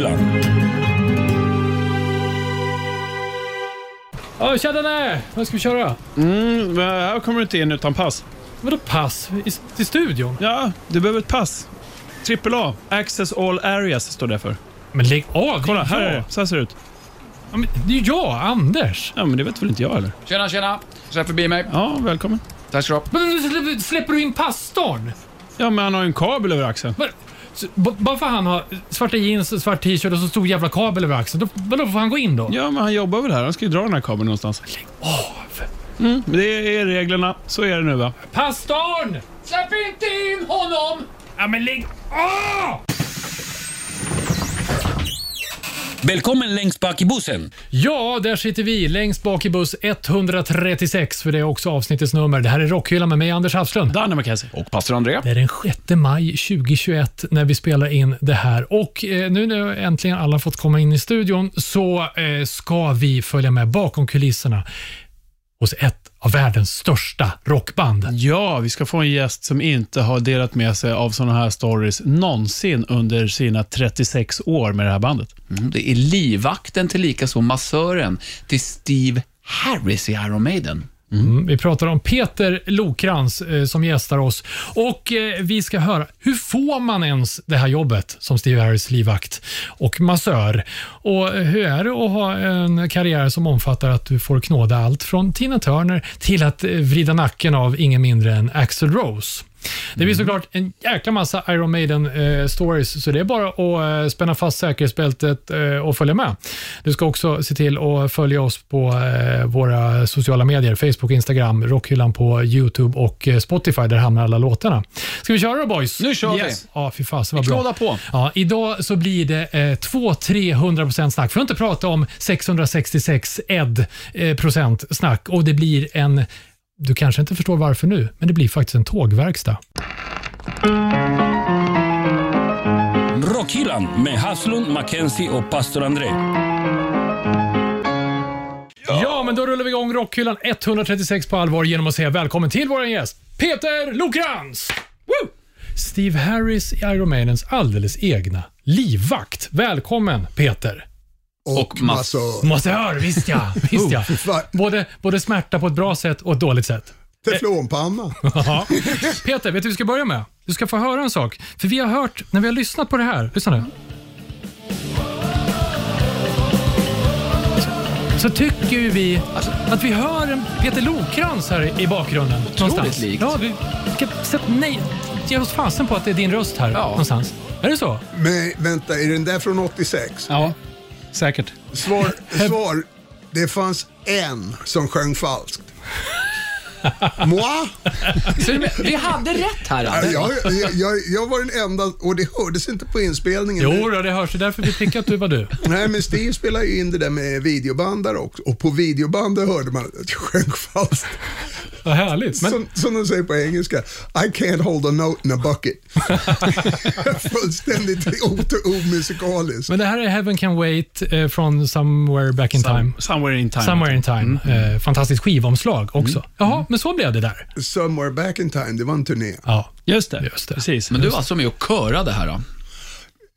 Rockhyllan. Ja, tjena där! Vad ska vi köra? Mm, men här kommer du inte in utan pass. Vadå pass? I, till studion? Ja, du behöver ett pass. Trippel A. Access all areas står det för. Men lägg av! Kolla, här är jag. det. Så här ser det ut. Ja, men det är ju jag, Anders. Ja, men det vet väl inte jag eller? Tjena, tjena. Släpp förbi mig. Ja, välkommen. Tack ska du ha. Men slä- släpper du in pastorn? Ja, men han har ju en kabel över axeln. Vad- så- b- Bara för han har svarta jeans, svart t-shirt och så stor jävla kabel över axeln. Då, vadå, får han gå in då? Ja, men han jobbar väl här. Han ska ju dra den här kabeln någonstans. Lägg av! Mm, det är reglerna. Så är det nu va? Pastorn! Släpp inte in honom! Ja, men lägg av! Välkommen längst bak i bussen. Ja, där sitter vi längst bak i buss 136, för det är också avsnittets nummer. Det här är Rockhyllan med mig, Anders Hafslund. Danne McKenzie. Och pastor André. Det är den 6 maj 2021 när vi spelar in det här. Och eh, nu när äntligen alla fått komma in i studion så eh, ska vi följa med bakom kulisserna hos ett av världens största rockband. Ja, vi ska få en gäst som inte har delat med sig av sådana här stories någonsin under sina 36 år med det här bandet. Mm, det är livvakten till lika så massören till Steve Harris i Iron Maiden. Mm. mm, vi pratar om Peter Lokrans eh, som gästar oss och eh, vi ska höra hur får man ens det här jobbet som Steve Harris livvakt och massör? Och eh, hur är det att ha en karriär som omfattar att du får knåda allt från Tina Turner till att eh, vrida nacken av ingen mindre än Axl Rose? Det blir såklart en jäkla massa Iron Maiden eh, stories, så det är bara att eh, spänna fast säkerhetsbältet eh, och följa med. Du ska också se till att följa oss på eh, våra sociala medier, Facebook, Instagram, Rockhyllan på YouTube och eh, Spotify, där hamnar alla låtarna. Ska vi köra då boys? Nu kör Yes. Ja, fy fasen vad vi. bra. På. Ja, idag så blir det eh, 200-300% snack. För att inte prata om 666 ed eh, procent snack. Och det blir en, du kanske inte förstår varför nu, men det blir faktiskt en tågverkstad. Rockhyllan med Haslund, Mackenzie och pastor André. Ja. men då rullar vi igång Rockhyllan 136 på allvar genom att säga välkommen till vår gäst, Peter Lokrans! Woo! Steve Harris i Iron Maidens alldeles egna livvakt. Välkommen Peter! Och mass- massör. Massör, visst ja. Visst ja. Både, både smärta på ett bra sätt och ett dåligt sätt. Teflonpanna. Ja. Peter, vet du vad vi ska börja med? Du ska få höra en sak. För vi har hört, när vi har lyssnat på det här, lyssna nu. Så, tycker ju vi att vi hör en Peter Lokrans här i bakgrunden. någonstans. likt. Ja, vi ska sätta nej. Ge oss fasen på att det är din röst här Ja. någonstans. Är det så? Men vänta, är den där från 86? Ja, säkert. Svar, svar. Det fanns en som sjöng falskt. Moi? Så det- vi hade rätt här, Jag, Anders. jag, jag, jag var den enda, och det hördes inte på inspelningen. Jo, då, det hörs. Det är därför vi tycker att du var du. Nej, men Steve spelade ju in det där med videobandare också. Och på videobandet hörde man att jag sjöng falskt. Vad härligt. Men, Som, som de säger på engelska, I can't hold a note in a bucket. Fullständigt o- omusikaliskt. men det här är Heaven Can Wait eh, från Somewhere Back in Time. Somewhere in time. Somewhere in Time. Eh, fantastiskt skivomslag också. Jaha, men så blev det där. Somewhere back in time, det var en turné. Ja, Just det. Just det. Precis. Men du var alltså med och körade här då?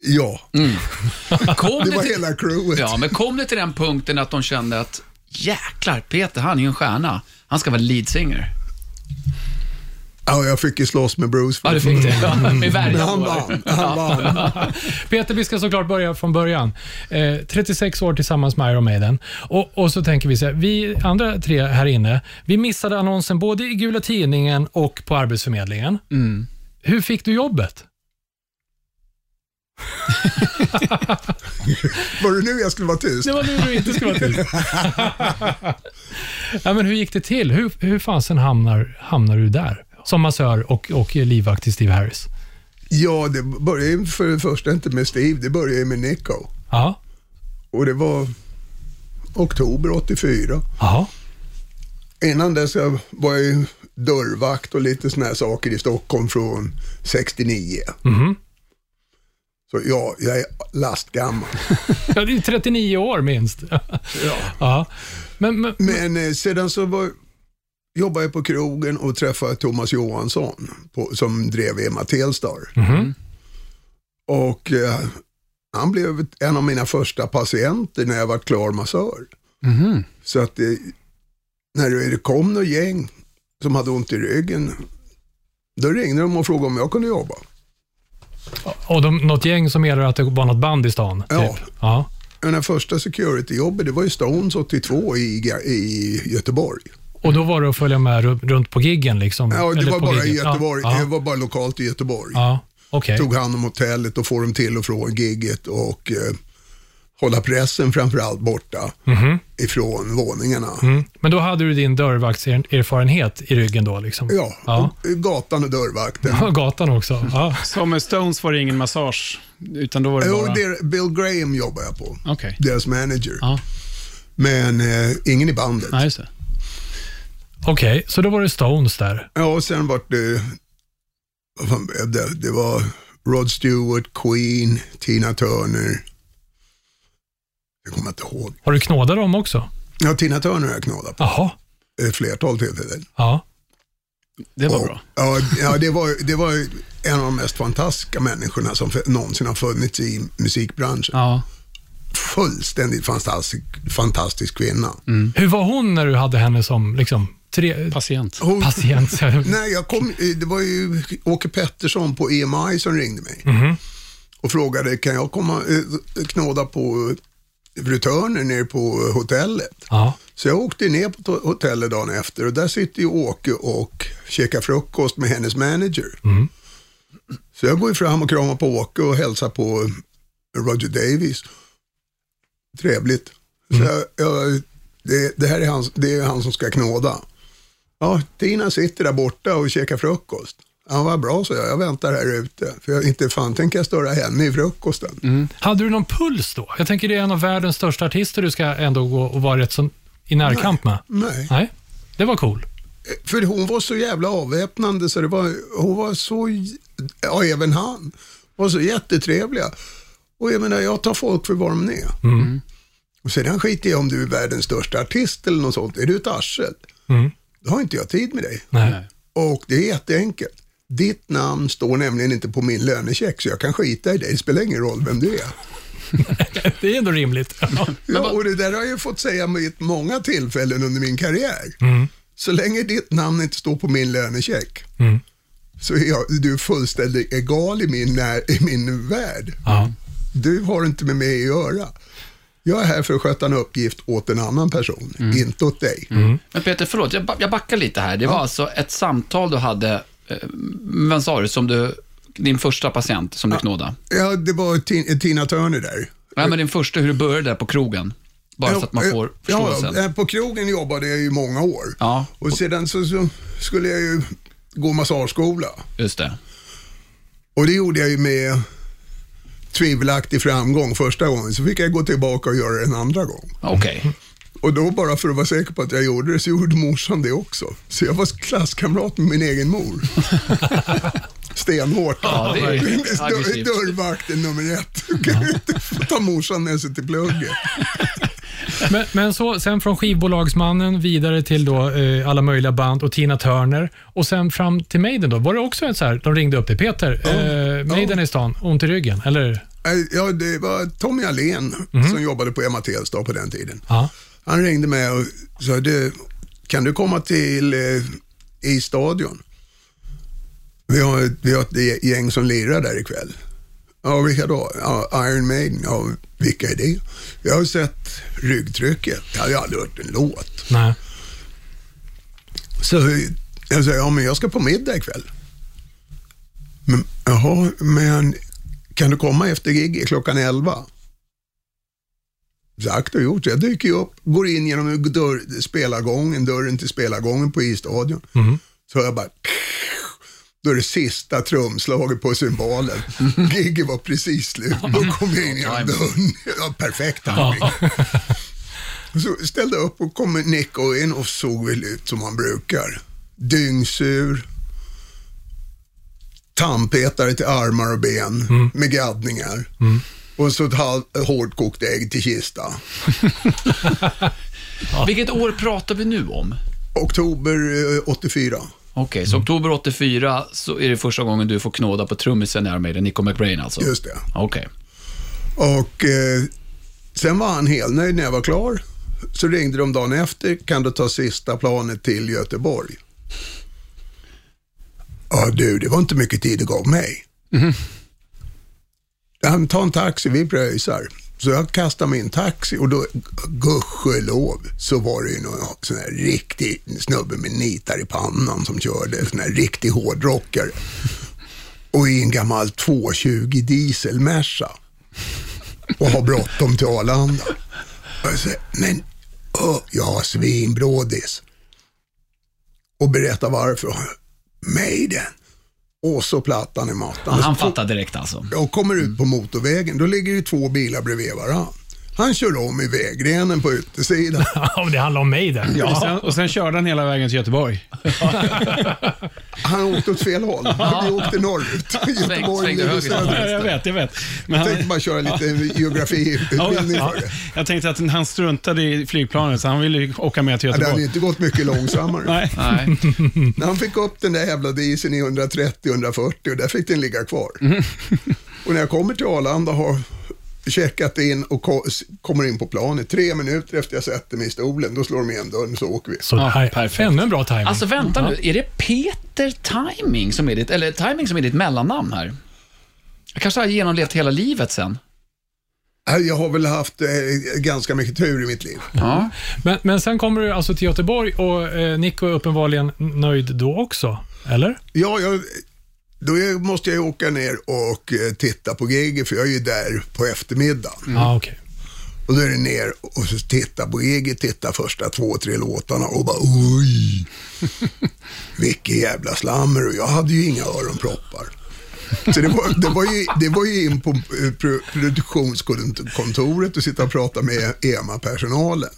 Ja, Kom det var till, hela crewet. ja, men kom det till den punkten att de kände att jäklar, Peter han är ju en stjärna. Han ska vara lead singer. Ja, jag fick ju slåss med Bruce. Ja, du fick det. Ja, med han vann. Han vann. Peter, vi ska såklart börja från början. Eh, 36 år tillsammans med Iron Maiden. Och, och så tänker vi så här, vi andra tre här inne, vi missade annonsen både i Gula Tidningen och på Arbetsförmedlingen. Hur fick du jobbet? Var det nu jag skulle vara tyst? Det var nu du inte skulle vara tyst. ja, men hur gick det till? Hur, hur fasen hamnar, hamnar du där? Som massör och, och livvakt till Steve Harris. Ja, det började för det första inte med Steve, det började med Nico. Ja. Och det var oktober 84. Jaha. Innan dess var jag ju dörrvakt och lite såna här saker i Stockholm från 69. Mhm. Så ja, jag är lastgammal. Ja, det är 39 år minst. Ja. ja. Men, men, Men eh, sedan så var, jobbade jag på krogen och träffade Thomas Johansson på, som drev Emma Telstar. Mhm. Och eh, han blev en av mina första patienter när jag var klar massör. Så att det, när det kom något gäng som hade ont i ryggen, då ringde de och frågade om jag kunde jobba. Och de, något gäng som menar att det var något band i stan? Ja. Typ. ja. Mina första security-jobbet, det var ju Stones 82 i, i Göteborg. Och då var det att följa med ru- runt på giggen? Liksom, Ja, det eller var på bara i giggen. Göteborg. Ja, Det var bara lokalt i Göteborg. ja. okej. Tog hand om hotellet och få dem till och från gigget och eh, hålla pressen framförallt borta ifrån våningarna. Mm. Men då hade du din dörrvaktserfarenhet i ryggen då? Liksom. Ja, ja. och gatan och dörrvakten. Ja, Gatan också. Ja. Så med Stones var det ingen massage, utan då var det Jo, bara... det, Bill Graham jobbar jag på. Okej. Deras manager. Ja. Men eh, ingen i bandet. Nej, just det. Okej, så då var det Stones där. Ja, och sen vart det, vad fan blev det? Det var Rod Stewart, Queen, Tina Turner. Jag kommer inte ihåg. Har du knådat dem också? Ja, Tina Turner har jag knådat på Jaha. ett flertal tillfällen. Ja. Det var Och- bra. Ja, ja det, var, det var ju en av de mest fantastiska människorna som någonsin har funnits i musikbranschen. Ja. Fullständigt fantastisk, fantastisk kvinna. Hur var hon när du hade henne som liksom, tre, Patient. Hon, patient? nej, jag kom, det var ju Åke Pettersson på EMI som ringde mig Mhm. och frågade, kan jag komma eh, knåda på fru Turner nere på hotellet? ja. Så jag åkte ner på hotellet dagen efter och där sitter ju Åke och käkar frukost med hennes manager. Så jag går ju fram och kramar på Åke och hälsar på Roger Davis. Trevligt. Så jag, jag, det, det här är han, det är han som ska knåda. Ja, Tina sitter där borta och käkar frukost. Ja, vad bra, så jag. Jag väntar här ute. För jag inte fan tänker jag störa henne i frukosten. Hade du någon puls då? Jag tänker det är en av världens största artister du ska ändå gå och vara rätt så i närkamp med. Nej. Nej, det var cool. För hon var så jävla avväpnande så det var, hon var så, ja även han, var så jättetrevliga. Och jag menar, jag tar folk för vad de är. Och sedan skiter jag om du är världens största artist eller något sånt. Är du ett arsel, Mm. Då har inte jag tid med dig. Nej. Och det är jätteenkelt. Ditt namn står nämligen inte på min lönecheck, så jag kan skita i dig. Det spelar ingen roll vem du är. Det är ändå rimligt. Ja. Ja, och det där har jag fått säga vid många tillfällen under min karriär. Så länge ditt namn inte står på min lönecheck Mm. så är jag, du är fullständigt egal i min, när, i min värld. Ja. Du har inte med mig att göra. Jag är här för att sköta en uppgift åt en annan person, inte åt dig. Men Peter, förlåt, jag, jag backar lite här. Det var alltså ett samtal du hade, eh, vem sa du, som du, din första patient som du knådade? Ja, det var Ti- Tina Turner där. Nej, men din första, hur du började där på krogen. Bara så att man får förståelsen. Ja, ja, på krogen jobbade jag i många år. Ja. Och sedan så, så skulle jag ju gå massageskola. Just det. Och det gjorde jag ju med tvivelaktig framgång första gången. Så fick jag gå tillbaka och göra det en andra gång. Okej. Och då bara för att vara säker på att jag gjorde det så gjorde morsan det också. Så jag var klasskamrat med min egen mor. Stenhårt. Ja, det är aggressivt. Dörrvakten nummer ett. Du kan ju inte få ta morsan med sig till plugget. Men, men så, sen från skivbolagsmannen vidare till då, eh, alla möjliga band och Tina Turner och sen fram till Maiden då. Var det också ett så här, de ringde upp dig, Peter, eh, Maiden i stan, ont i ryggen, eller? Ja, det var Tommy Alén som jobbade på Emma Telstar på den tiden. Ja. Han ringde mig och sa, du, kan du komma till eh, i stadion? Vi har, vi har ett gäng som lirar där ikväll. Ja, vilka då? Ja, Iron Maiden. Ja, vilka är det? Jag har sett ryggtrycket. Jag hade aldrig hört en låt. Nej. Så jag sa, ja men jag ska på middag ikväll. Men, jaha, men kan du komma efter gig klockan 11? Sagt och gjort. Jag dyker upp, går in genom dörr, spelargången, dörren till spelargången på isstadion. Så hör jag bara då är det sista trumslaget på cymbalen. Gigget var precis slut. Då kom jag in genom dörren. Ja, perfekt timing. Så ställde jag upp och kom Nick och in och såg väl ut som han brukar. Dyngsur. Tandpetare till armar och ben med gaddningar. Och så ett halv, hårdkokt ägg till kista. Vilket år pratar vi nu om? Oktober eh, 84. Okej, så oktober 84 så är det första gången du får knåda på trummisen i Iron Maiden, Nico McBrain alltså? Just det. Okej. Och eh, sen var han helt nöjd när jag var klar. Så ringde de dagen efter, kan du ta sista planet till Göteborg? Ja du, det var inte mycket tid det gav mig. Han ta en taxi, vi pröjsar. Så jag kastade min taxi och då, gudskelov, så var det ju någon sån här riktig snubbe med nitar i pannan som körde, sån här riktig hårdrockare. Och i en gammal 220 diesel Merca. Och har bråttom till Arlanda. Och jag säger, men oh, jag har svinbrådis. Och berätta varför. Maiden. Och så plattan i mattan. Han fattar direkt alltså. och kommer ut på motorvägen, då ligger det två bilar bredvid varandra. Han kör om i vägrenen på utsidan. Om det handlar om mig det. Och, sen, och sen körde han hela vägen till Göteborg. Han åkte åt fel håll. Vi åkte norrut. Göteborg svängde höger. ligger söderut. Ja, jag vet, jag vet. Men Jag han, tänkte bara köra lite geografiutbildning ja, för det. jag tänkte att han struntade i flygplanet, så han ville ju åka med till Ja, Det hade Göteborg. inte gått mycket långsammare. Nej. Nej. När han fick upp den där jävla dieseln i 130-140 och där fick den ligga kvar. Och när jag kommer till Arlanda har checkat in och ko- kommer in på planet, tre minuter efter jag sätter mig i stolen, då slår de igen dörren så åker vi. Så Ja, perfekt. ännu en bra timing. Alltså vänta nu, är det Peter Timing som är ditt, eller Timing som är ditt mellannamn här? Jag kanske har genomlevt hela livet sen. Äh, Jag har väl haft eh, ganska mycket tur i mitt liv. Ja. Men, men sen kommer du alltså till Göteborg och eh, Nico är uppenbarligen nöjd då också, eller? Ja, jag, då måste jag åka ner och eh, titta på giget för jag är ju där på eftermiddagen. Ja, okej. Och då är det ner och så titta på giget, titta första två, tre låtarna och bara oj. Vilket jävla slammer och jag hade ju inga öronproppar. Så det var, det var, ju, det var ju in på eh, pro- produktionskontoret och sitta och prata med EMA-personalen.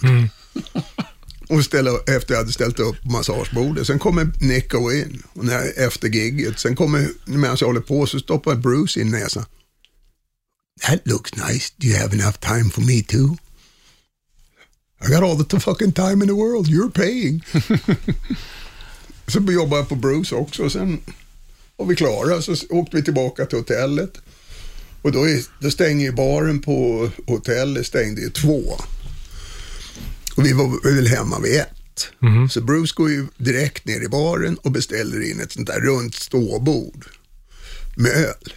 Och ställa, efter jag hade ställt upp massagebordet. Sen kommer Nico in och när, efter gigget. Sen kommer, medan jag håller på, så stoppar Bruce in näsan. That looks nice. Do you have enough time for me too? I got all the fucking time in the world. You're paying. så jobbade jag på Bruce också. och Sen var vi klara så åkte vi tillbaka till hotellet. Och då, är, då stänger ju baren på hotellet stängde ju två. Och vi var väl hemma vid ett. Så Bruce går ju direkt ner i baren och beställer in ett sånt där runt ståbord med öl.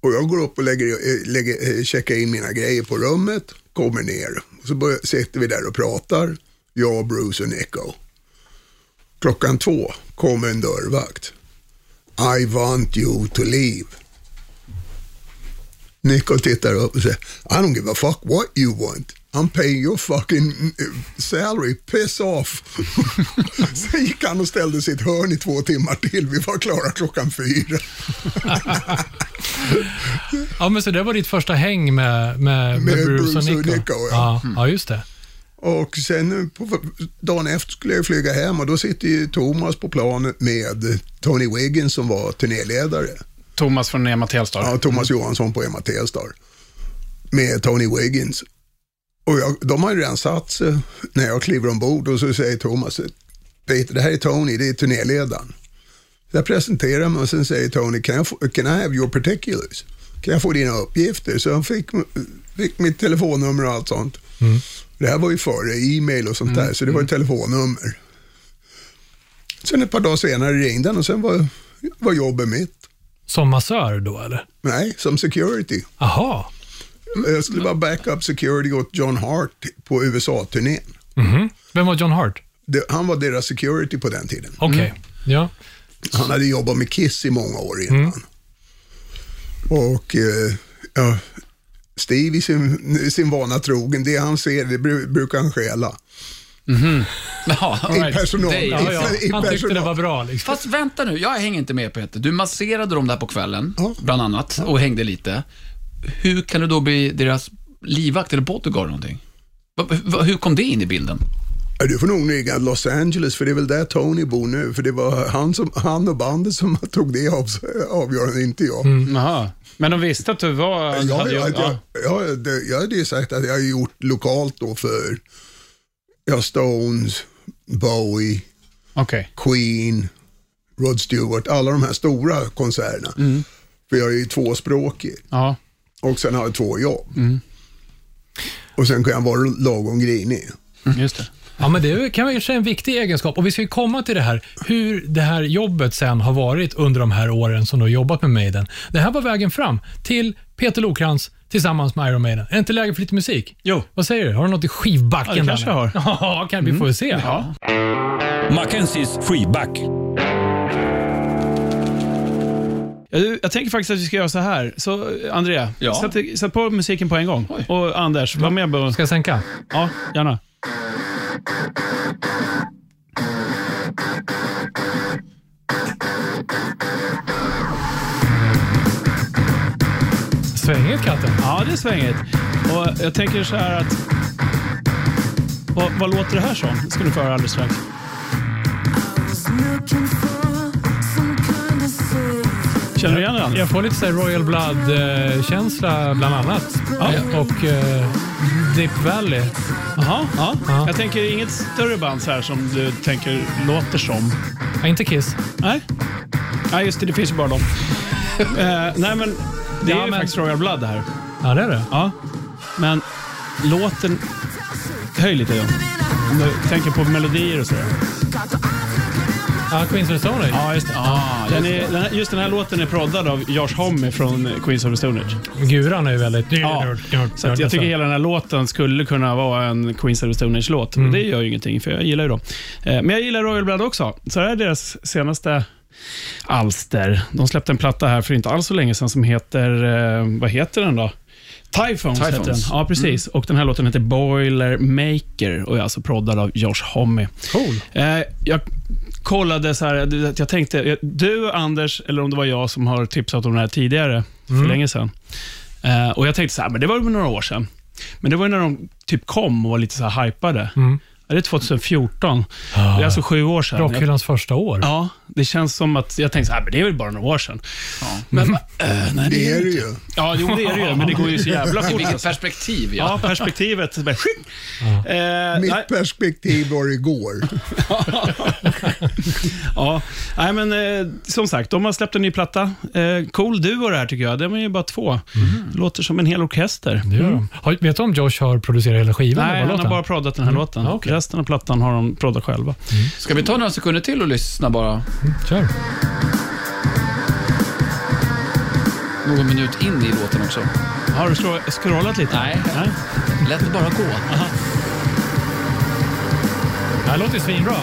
Och jag går upp och lägger, eh, lägger, eh, checkar in mina grejer på rummet, kommer ner. Och så börjar, sitter vi där och pratar, jag, Bruce och Nico. Klockan två kommer en dörrvakt. I want you to leave. Nico tittar upp och säger, I don't give a fuck what you want. I'm paying your fucking eh, salary, piss off. Sen gick han och ställde sitt hörn i två timmar till. Vi var klara klockan fyra. Ja, men så det var ditt första häng med, med, med, Med Bruce, Bruce och och Nico? Nico, ja. ja. Ja, just det. Och sen på dagen efter skulle jag flyga hem och då sitter ju Thomas på planet med Tony Wiggins som var turnéledare. Thomas från Ema Telstar. Ja, Thomas Johansson på Emma Telstar. Med Tony Wiggins. Och jag, de har ju redan satt sig när jag kliver ombord och så säger Thomas, Peter, det här är Tony, det är turnéledaren. Jag presenterar mig och sen säger Tony, can I, få- can I have your particulars? Kan jag få dina uppgifter? Så jag fick, fick mitt telefonnummer och allt sånt. Det här var ju före e-mail och sånt där, så det var ett telefonnummer. Sen ett par dagar senare ringde han och sen var, var jobbet mitt. Som massör då, eller? Nej, som security. Aha. Jag skulle vara backup security åt John Hart på USA-turnén. Mhm. Vem var John Hart? Det- Han var deras security på den tiden. Okej. Ja. Han hade jobbat med Kiss i många år innan. Och eh, ja, Steve i sin, sin vana trogen, det han ser, det bru, brukar han stjäla. Ja, I personal. Det- Ja, ja. I Han tyckte det personal. var bra. Liksom. Fast vänta nu, jag hänger inte med Peter. Du masserade dem där på kvällen, Ja. bland annat, och hängde lite. Hur kan du då bli deras livvakt eller bodyguard någonting? Hur kom det in i bilden? Ja, Du får nog ringa Los Angeles, för det är väl där Tony bor nu. För det var han, som, han och bandet som tog det av, avgörande, inte jag. Jaha. Men de visste att du var... Jag, hade jag, ju- jag, jag, det- jag hade ju sagt att jag har gjort lokalt då för ja, Stones, Bowie, Okej. Queen, Rod Stewart, alla de här stora konserterna. För jag är ju tvåspråkig. Ja. Och sen har jag två jobb. Mm. Och sen kan jag vara lagom grinig. Just det. Ja, men det kan vara en viktig egenskap. Och Vi ska ju komma till det här, hur det här jobbet sen har varit under de här åren som du har jobbat med Maiden. Det här var vägen fram till Peter Lokrans tillsammans med Iron Maiden. Är det inte läge för lite musik? Jo. Vad säger du? Har du något i skivbacken? Ja, det där kanske jag har. Ja, kan vi få se. Ja. Mackenzies freeback. Jag, jag tänker faktiskt att vi ska göra så här. Så Andrea, Ja. sätt, sätt på musiken på en gång. Oj. Och Anders, var med på... Ska jag sänka? Ja, gärna. Svängigt katten. Ja, det är svängigt. Och jag tänker så här att... Vad, vad låter det här som? Det ska ni få höra alldeles strax. Känner du igen den? Jag får lite så Royal Blood-känsla bland annat. Eh, Och uh, Deep Valley. Jaha, ja. Ja. Jag tänker inget större band så här som du tänker låter som. Ja, inte Kiss. Nej? Nej, just det. Det finns ju bara dem. Eh, nej, men det är Ja, ju men- faktiskt Royal Blood det här. Ja, det är det. Ja. Men låten... Höj lite då. Om du tänker på melodier och sådär. Ja, Queens of the Stone Age. Ja, just det. den är, den här, just den här låten är proddad av Josh Homme från Queens of the Stone Age. Guran är ju väldigt... Ja, Så jag tycker hela den här låten skulle kunna vara en Queens of the Stone Age-låt. Mm. Det gör ju ingenting, för jag gillar ju dem. Eh, Men jag gillar Royal Blood också. Så det här är deras senaste alster. De släppte en platta här för inte alls så länge sedan som heter... eh, Vad heter den då? Typhoons, heter den. Ja, precis. Och den här låten heter Boiler Maker och är alltså proddad av Josh Homme. Cool. Eh, jag kollade så här, jag tänkte, du Anders, eller om det var jag som har tipsat om det här tidigare, för länge sedan. Eh, och jag tänkte så här, men det var några år sedan. Men det var när de typ kom och var lite så här hypade. Mm. Ja, Det är 2014. Det är alltså sju år sedan. Rockhyllans första år. ja, det känns som att jag tänkte så här, men det är väl bara några år sedan. Men eh, nej, Det är det ju. Ja, jo, det är det ju, men det går ju så jävla fort. Vilket Alltså. perspektiv, Ja, ja. perspektivet. Bara, eh, Mitt nej. perspektiv var igår. Ja, nej men eh, som sagt, de har släppt en ny platta. Eh, cool duo det här tycker jag. De är ju bara två. Låter som en hel orkester. Det gör de. Har, vet du om Josh har producerat hela skivan? Nej, han låten? har bara proddat den här låten. Ja, okej. Resten av plattan har de proddat själva. Ska vi ta några sekunder till och lyssna bara? Kör. Någon minut in i låten också. Har du scro- scrollat lite? Nej. Nej. Lätt det bara gå. Det här låter ju svinbra.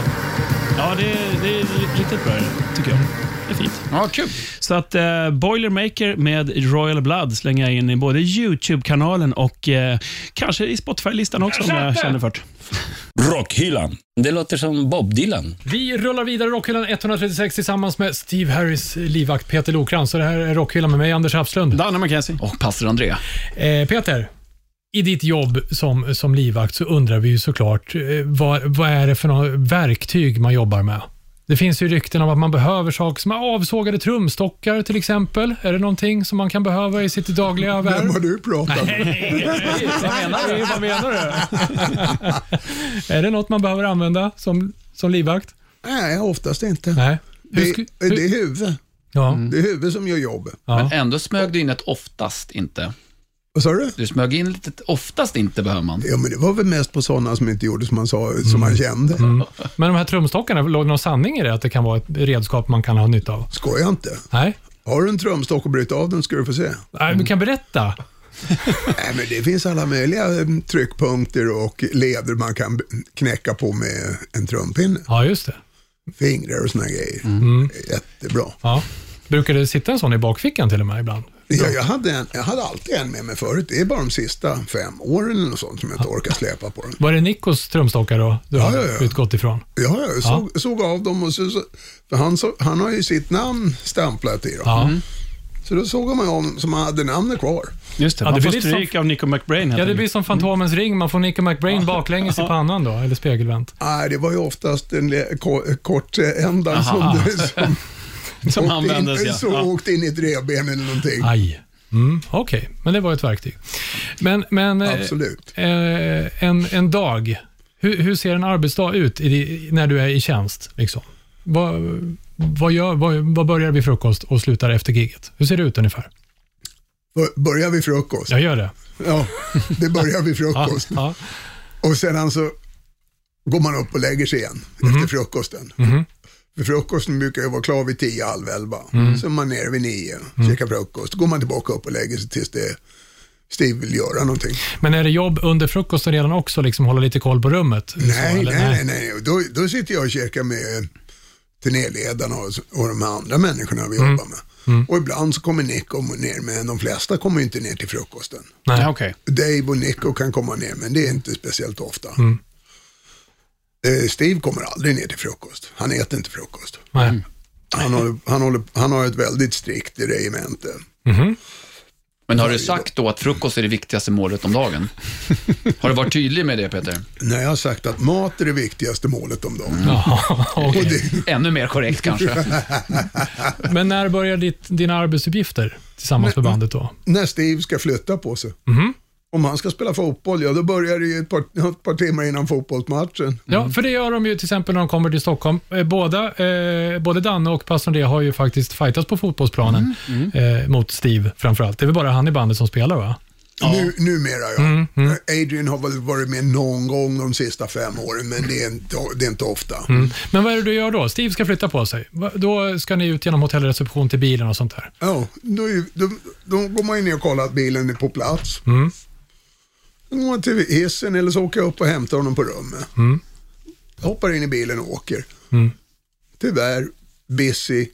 Ja, det, är- det är riktigt bra tycker jag. Det är fint. Ja, kul. Så att eh, Boilermaker med Royal Blood slänger jag in i både YouTube-kanalen och eh, kanske i Spotify-listan också om jag känner för det. Rockhyllan. Det låter som Bob Dylan. Vi rullar vidare Rockhyllan 136 tillsammans med Steve Harris livvakt Peter Lokrans. Så det här är Rockhyllan med mig, Anders Hafslund. Danne McKenzie. Och pastor André. Eh, Peter, i ditt jobb som, som livvakt så undrar vi ju såklart, eh, vad, vad är det för några verktyg man jobbar med? Det finns ju rykten om att man behöver saker som avsågade trumstockar till exempel. Är det någonting som man kan behöva i sitt dagliga Vem värv? har du pratat med? Vad menar du? Vad menar du? är det något man behöver använda som, som livvakt? Nej, oftast inte. Nej. Det, det är huvud. ja. Det är huvud som gör jobbet. ja. Men ändå smög du in ett oftast inte. Vad sa du? Du smög in lite oftast inte behöver man. Ja, men det var väl mest på sådana som inte gjorde som man, sa, som man kände. Men de här trumstockarna, låg det någon sanning i det? Att det kan vara ett redskap man kan ha nytta av? Skoja inte. Nej? Har du en trumstock och bryter av den ska du få se. Nej, du kan berätta. Nej, men det finns alla möjliga eh, tryckpunkter och leder man kan knäcka på med en trumpinne. Ja, just det. Fingrar och såna grejer. Är jättebra. Ja. Brukar det sitta en sån i bakfickan till och med ibland? Ja, jag, hade en, jag hade alltid en med mig förut. Det är bara de sista fem åren eller något sånt som jag inte orkar släpa på den. Var det Nikos trumstockar då du Ja, har ja, ja. utgått ifrån? Ja, jag såg, såg av dem och så, så, för han, så, han har ju sitt namn stämplat i dem. Ja. Så då såg man om som hade namnet kvar. Just det, Ja, man det får stryk av Nico McBrain Ja, det blir som Fantomens ring. Man får Nico McBrain baklänges i pannan då, eller spegelvänt. Nej, det var ju oftast den kortändan som, som, Som åkte användes, in, ja. så ja. åkte in i ett revben eller någonting. Aj. Mm, Okej, men det var ett verktyg. Men, men eh, Absolut. eh, en, en dag, hur, hur ser en arbetsdag ut i, när du är i tjänst? Liksom? Vad, vad, gör, vad, vad börjar vid frukost och slutar efter giget? Hur ser det ut ungefär? Börjar vid frukost. Jag gör det. Ja, det börjar vid Ja, frukost. ja. Och sedan så går man upp och lägger sig igen Mhm. efter frukosten. För frukosten brukar ju vara klar vid tio, halv elva. Mm. Så är man nere vid nio, käkar frukost. Då går man tillbaka upp och lägger sig tills det Steve vill göra någonting. Men är det jobb under frukosten redan också, liksom hålla lite koll på rummet? Så, Nej, eller? nej, nej, nej. Då, då sitter jag och käkar med turnéledarna och, och de andra människorna vi Mm. jobbar med. Och ibland så kommer Nico ner, men de flesta kommer inte ner till frukosten. Nej. Okej. Dave och Nico kan komma ner, men det är inte speciellt ofta. Mm. Eh, Steve kommer aldrig ner till frukost. Han äter inte frukost. Nej. Han har, han, håller, han har ett väldigt strikt regemente. Men har du sagt då att frukost är det viktigaste målet om dagen? Har du varit tydlig med det, Peter? När jag har sagt att mat är det viktigaste målet om dagen. Okej. Och det, Ännu mer korrekt kanske. Men när börjar ditt, dina arbetsuppgifter tillsammans med bandet då? när Steve ska flytta på sig. Mhm. Om han ska spela fotboll, ja då börjar det ju ett par, ett par timmar innan fotbollsmatchen. Ja, för det gör de ju till exempel när de kommer till Stockholm. Eh, Båda, eh, både Danne och pastor André har ju faktiskt fightats på fotbollsplanen Eh, mot Steve framförallt. Det är väl bara han i bandet som spelar va? Nu, numera ja. Mm, Adrian har väl varit med någon gång de sista fem åren, men det är inte, det är inte ofta. Mm. Men vad är det du gör då? Steve ska flytta på sig. Då ska ni ut genom hotellreception till bilen och sånt där. Ja, då, är- då, då går man ju ner och kollar att bilen är på plats. Mm. Då går man till hissen eller så åker jag upp och hämtar honom på rummet. Mm. Hoppar in i bilen och åker. Mm. Tyvärr, busy,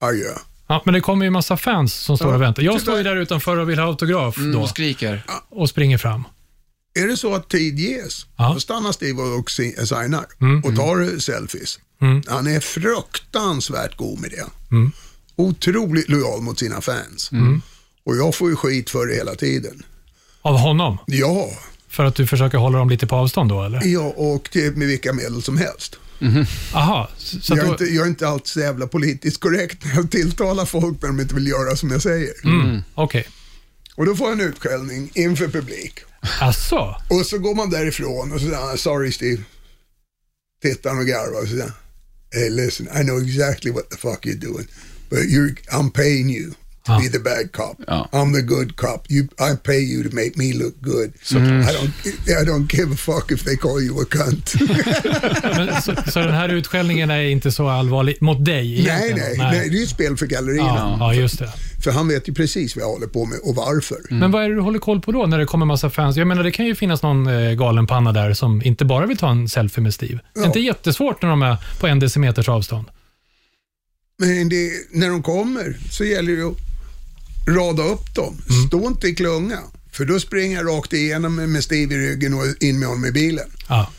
adjö. Ja, men det kommer ju massa fans som står och väntar. Jag står ju där utanför och vill ha autograf Mm, då och skriker. och springer fram. Är det så att tid ges, Ja. då stannar Steve och si- signar Mm. och tar selfies. Mm. Han är fruktansvärt god med det. Mm. Otroligt lojal mot sina fans. Och jag får ju skit för det hela tiden. Av honom? Ja, För att du försöker hålla dem lite på avstånd då, eller? ja och med vilka medel som helst. Aha, så Jag är, då, inte, jag är inte alltid så jävla politiskt korrekt när jag tilltalar folk när de inte vill göra som jag säger. mm, okej. Och då får jag en utskällning inför publik. Asså? Och så går man därifrån och så säger han, sorry Steve. Tittar han och garvar och så säger hey listen, I know exactly what the fuck you're doing. But you're, I'm paying you to Ja. be the bad cop. Ja. I'm the good cop. You, I pay you to make me look good. I, don't, I don't give a fuck if they call you a cunt. Så, så den här utskällningen är inte så allvarlig mot dig nej, nej, nej, det är ju spel för gallerierna. Ja, ja, just det. För han vet ju precis vad jag håller på med och varför. Men vad är det du håller koll på då när det kommer massa fans? Jag menar, det kan ju finnas någon eh, galen panna där som inte bara vill ta en selfie med Steve. Det är Ja. inte jättesvårt när de är på en decimeters avstånd. Men det, när de kommer så gäller det att rada upp dem. Stå inte i klunga. För då springer jag rakt igenom med Steve i ryggen och in med honom i bilen. Ja.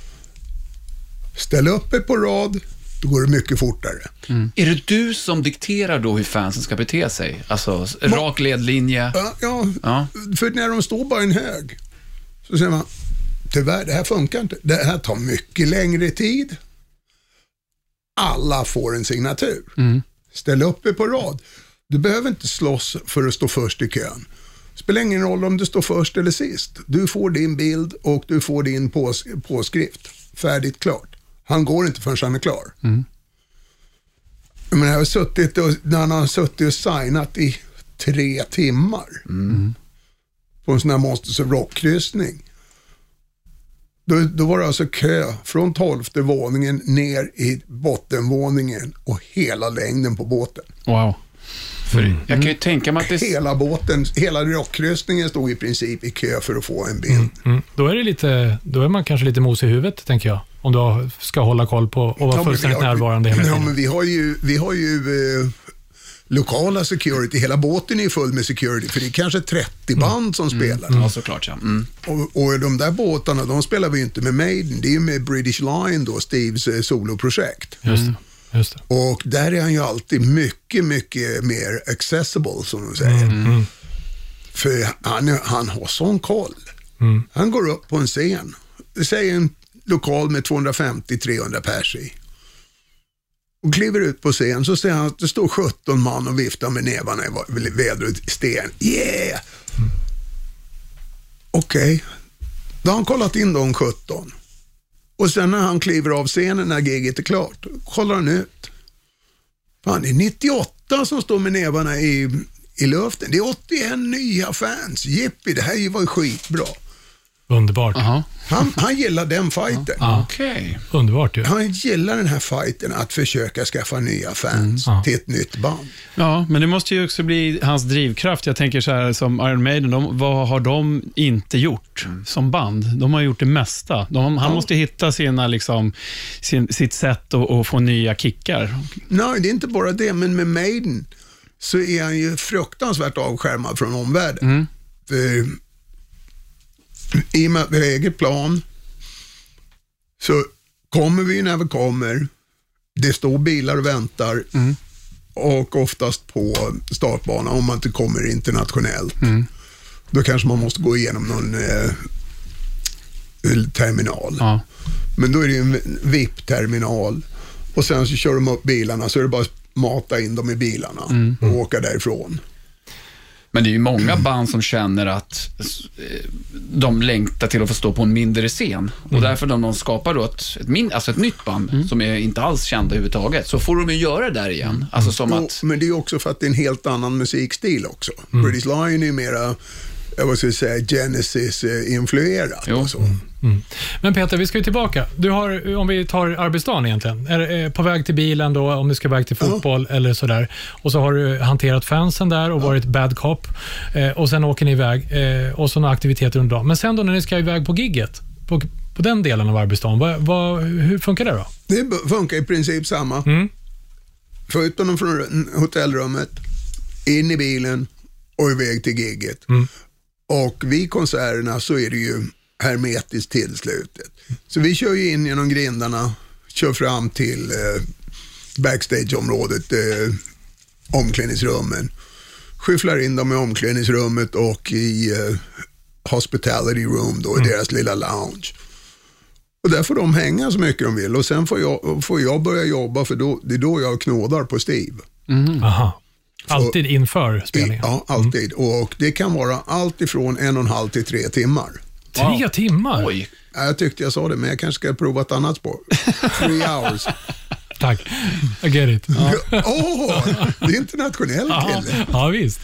Ställ upp er på rad, då går det mycket fortare. Är det du som dikterar då hur fansen ska bete sig? Alltså, rak ledlinje. Ja, ja, Ja. för när de står bara i en hög så säger man, tyvärr det här funkar inte. Det här tar mycket längre tid. Alla får en signatur. Ställ upp er på rad. Du behöver inte slåss för att stå först i kön. spelar ingen roll om du står först eller sist. Du får din bild och du får din pås påskrift. Färdigt, klart. Han går inte förrän han är klar. Jag menar, jag har suttit och, när han har suttit och signat i tre timmar på en sån här Monsters of Rock-kryssning. Då, då var det alltså kö från tolfte våningen ner i bottenvåningen och hela längden på båten. Wow. För Jag kan ju tänka mig att det... Hela båten, hela rockkryssningen stod i princip i kö för att få en bild. Mm. Då, är det lite, då är man kanske lite mos i huvudet, tänker jag. Om du ska hålla koll på och vara Ja, fullständigt har- närvarande hela Ja, tiden. men vi har ju, vi har ju eh, lokala security. Hela båten är ju full med security, för det är kanske 30 band som spelar. Ja, såklart ja. Mm. Och, och de där båtarna, de spelar vi ju inte med Maiden. Det är ju med British Line då, Steves eh, soloprojekt. Just det. Och där är han ju alltid mycket, mycket mer accessible, som de säger. Mm. För han, han har sån koll. Mm. Han går upp på en scen, säg en lokal med 250-300 pers i. Och kliver ut på scen så ser han att det står 17 man och viftar med nävarna i vädret i sten. Yeah! Okej, då har han kollat in de 17. Och sen när han kliver av scenen när giget är klart, då kollar han ut. Fan, det är 98 som står med nävarna i, i luften. Det är 81 nya fans. Jippi, det här var ju skitbra. Underbart. Jaha. Han, han gillar den fighten. Okej. Underbart ju. Han gillar den här fighten att försöka skaffa nya fans Ja. till ett nytt band. Ja, men det måste ju också bli hans drivkraft. Jag tänker så här som Iron Maiden, de, vad har de inte gjort som band? De har gjort det mesta. De, han måste hitta sina, liksom, sin, sitt sätt att, att få nya kickar. Nej, det är inte bara det, men med Maiden så är han ju fruktansvärt avskärmad från omvärlden. För, I och med att vi har eget plan så kommer vi när vi kommer. Det står bilar och väntar och oftast på startbanan om man inte kommer internationellt. Då kanske man måste gå igenom någon eh, terminal. Ja. Men då är det en VIP-terminal och sen så kör de upp bilarna så är det bara att mata in dem i bilarna och åka därifrån. Men det är ju många band som känner att eh, de längtar till att få stå på en mindre scen. Och därför när de skapar då ett, ett, min, alltså ett nytt band som är inte alls kända överhuvudtaget, så får de ju göra det där igen. Alltså som Och, att, men det är också för att det är en helt annan musikstil också. British Lion är ju mera, jag vad ska jag säga, Genesis-influerat och så. Men Peter, vi ska ju tillbaka. Du har, om vi tar arbetsdagen egentligen, är, eh, på väg till bilen då, om du ska iväg till fotboll eller sådär. Och så har du hanterat fansen där och varit bad cop. Eh, och sen åker ni iväg eh, och så några aktiviteter under dagen. Men sen då när ni ska iväg på gigget, på, på den delen av arbetsdagen, vad, vad, hur funkar det då? Det funkar i princip samma. Mm. Honom från hotellrummet, in i bilen och iväg till gigget. Och vid konserterna så är det ju hermetiskt tillslutet. Så vi kör ju in genom grindarna, kör fram till eh, backstageområdet, eh, omklädningsrummen. Skyfflar in dem i omklädningsrummet och i eh, hospitality room, då, i deras lilla lounge. Och där får de hänga så mycket de vill och sen får jag, får jag börja jobba för då, det är då jag knådar på Steve. Aha. Alltid inför spelningen? Ja, alltid. Och det kan vara allt ifrån en och en halv till tre timmar. Tre timmar? oj, Ja, Jag tyckte jag sa det, men jag kanske ska prova ett annat spår. Three hours. Tack. I get it. Åh, det är internationell Ja, kille. ja, visst.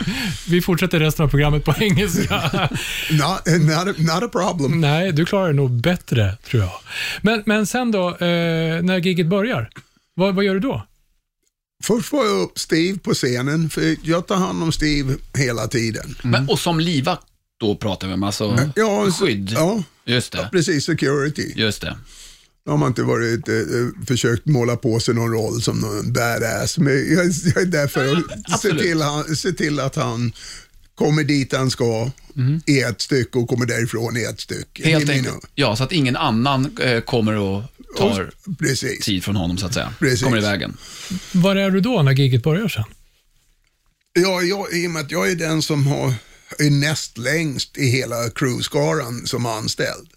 Vi fortsätter resten av programmet på engelska. Not, not, a, not a problem. Nej, du klarar det nog bättre, tror jag. Men, men sen då, eh, när giget börjar, vad, vad gör du då? Först får jag upp Steve på scenen, för jag tar hand om Steve hela tiden. men, och som livvakt då pratar vi om, alltså Ja, så- skydd. Ja, Just det, precis. Security. just det. Då har man inte varit, eh, eh, försökt måla på sig någon roll som någon badass. Men jag, jag är där för att se absolut. till, han, se till att han kommer dit han ska i ett stycke och kommer därifrån i ett stycke. Mm. Helt enkelt. Ja, så att ingen annan eh, kommer och tar och- Precis. tid från honom, så att säga. Precis. Kommer i vägen. Var är du då när giget börjar sen? Ja, jag, I och med att jag är den som har, är näst längst i hela crewskaran som anställd.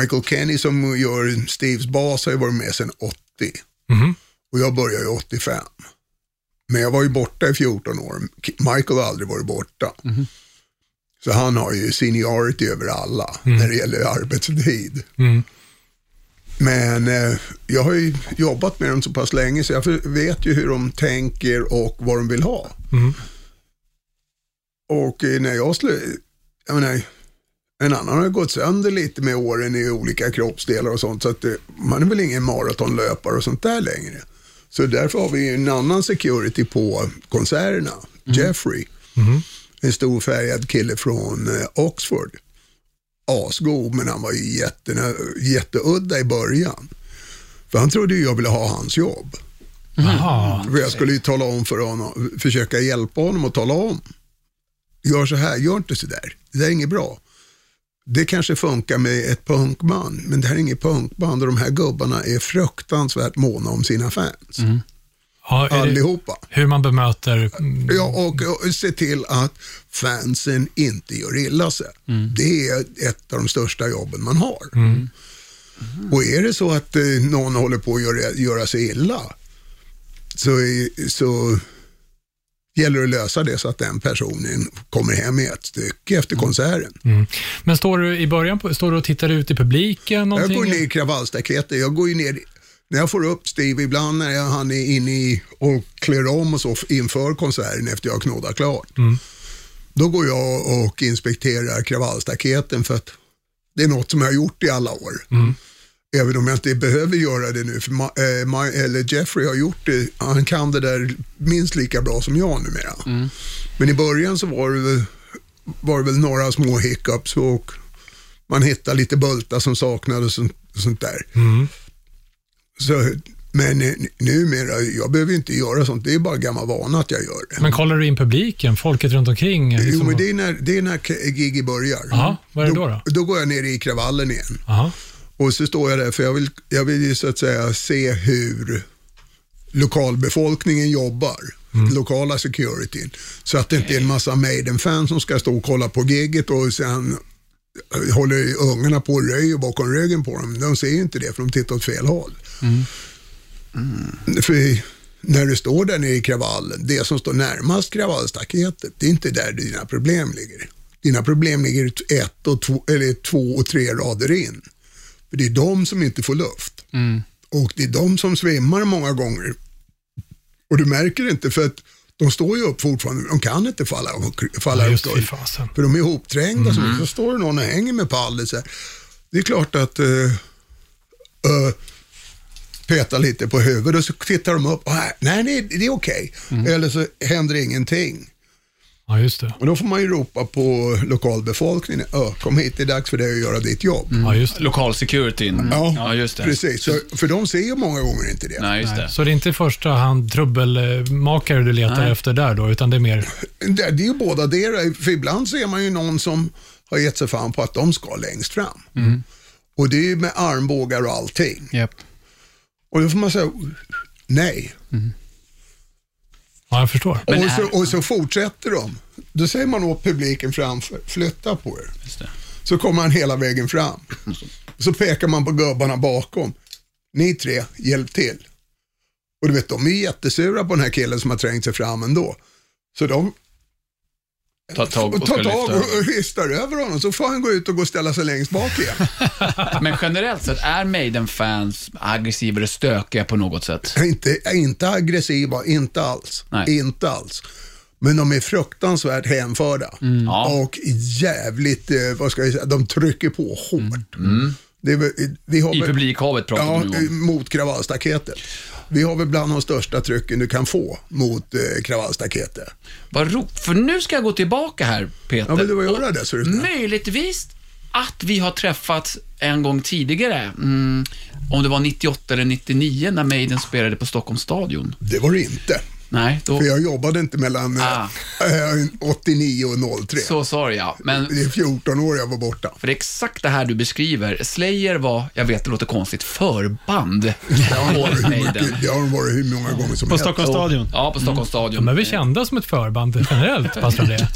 Michael Kenny som gör Steves bas har ju varit med sedan 80. Mhm. Och jag började ju 85. Men jag var ju borta i 14 år. Michael har aldrig varit borta. Så han har ju seniority över alla när det gäller arbetstid. Mm. Men eh, jag har ju jobbat med dem så pass länge så jag vet ju hur de tänker och vad de vill ha. Mm. Och eh, när jag skulle, jag menar, en annan har gått sönder lite med åren i olika kroppsdelar och sånt så att eh, man är väl ingen maratonlöpare och sånt där längre. Så därför har vi en annan security på konserterna, Jeffrey. En stor färgad kille från eh, Oxford. Asgod, men han var ju jätte, jätteudda i början. För han trodde ju jag ville ha hans jobb. Jaha. För jag skulle ju tala om för honom, försöka hjälpa honom att tala om. Gör så här, gör inte så där. Det där är inget bra. Det kanske funkar med ett punkband, men det här är inget punkband och de här gubbarna är fruktansvärt måna om sina fans. Ja, är det Allihopa. hur man bemöter... mm, Ja, och, och se till att fansen inte gör illa sig. Det är ett av de största jobben man har. Och är det så att eh, någon håller på att göra, göra sig illa, så, så gäller det att lösa det så att den personen kommer hem i ett stycke efter konserten. Mm. Men står du i början på, står du och tittar ut i publiken? Jag Någonting? går ner i kravallstaketet, jag går ju ner när jag får upp Steve, ibland när jag, han är inne i och klär om och så inför konserten efter jag har knådat klart. Då går jag och inspekterar kravallstaketen för att det är något som jag har gjort i alla år. Även om jag inte behöver göra det nu, för Ma, eh, Ma, eller Jeffrey har gjort det, han kan det där minst lika bra som jag numera. Men i början så var det, väl, var det väl några små hiccups och man hittade lite bultar som saknades och sånt, där. Så, men eh, numera, jag behöver inte göra sånt, det är bara gammal vana att jag gör det. Men kollar du in publiken, folket runt omkring? Jo, liksom? men det är när, det är när gigget börjar. Jaha, vad är det då då? Då går jag ner i kravallen igen. Aha. Och så står jag där, för jag vill, jag vill ju så att säga se hur lokalbefolkningen jobbar. Lokala securityn. Så att det inte är en massa Maiden-fans som ska stå och kolla på gigget och sen håller ungarna på och röjer bakom ryggen på dem. De ser ju inte det för de tittar åt fel håll. För när du står där nere i kravallen, det som står närmast kravallstaketet, det är inte där dina problem ligger. Dina problem ligger ett och två, eller två och tre rader in. För det är de som inte får luft. Och det är de som svimmar många gånger. Och du märker inte för att de står ju upp fortfarande, de kan inte falla, falla Ja, upp. För de är ihopträngda, så, så står det någon och hänger med pallen. Det är klart att uh, petar lite på huvudet och så tittar de upp. och, Nej, det, det är okej. Eller så händer ingenting. Ja, just det. Och då får man ju ropa på lokalbefolkningen. Ö, kom hit, det är dags för dig att göra ditt jobb. Ja, just det. Lokal securityn. Ja, ja, just det. Precis, så, för de ser ju många gånger inte det. Nej, just det. Så det är inte i första hand trubbelmakare du letar Nej. efter där då, utan det är mer... Det, det är ju båda det. För ibland ser man ju någon som har gett sig fan på att de ska längst fram. Och det är ju med armbågar och allting. Japp. Och då får man säga nej. Ja, jag förstår. Och är- så, och så fortsätter de. Då säger man åt publiken framför, flytta på er. Just det. Så kommer han hela vägen fram. Så pekar man på gubbarna bakom. Ni tre, hjälp till. Och du vet, de är jättesura på den här killen som har trängt sig fram ändå. Så de Ta tag och tar ska tag och, och hystar över honom. Så får han gå ut och gå och ställa sig längst bak igen. Men generellt sett, är Maiden-fans aggressiva eller stökiga på något sätt? inte, inte aggressiva, inte alls. Nej. Inte alls. Men de är fruktansvärt hänförda. Ja. Och jävligt, eh, vad ska jag säga, de trycker på hårt. Det är, väl- vi har I publikhavet pratar Ja, om. mot kravallstaketet. Vi har väl bland de största trycken du kan få mot eh, kravallstaketet. Vad ro... För nu ska jag gå tillbaka här, Peter. Ja, vill du göra det så. Möjligtvis att vi har träffats en gång tidigare. Mm, om det var 98 eller 99 när Maiden spelade på Stockholms stadion. Det var det inte. Nej, då... För jag jobbade inte mellan eh, Ah. eh, 89 och 03. Så sa du ja. Men Det är 14 år jag var borta. för det är exakt det här du beskriver. Slayer var, jag vet det låter konstigt, förband. Det har de varit hur många gånger som På helst. Stockholms stadion. Ja, på Stockholms stadion. De är väl kända som ett förband generellt, pastor Andreas?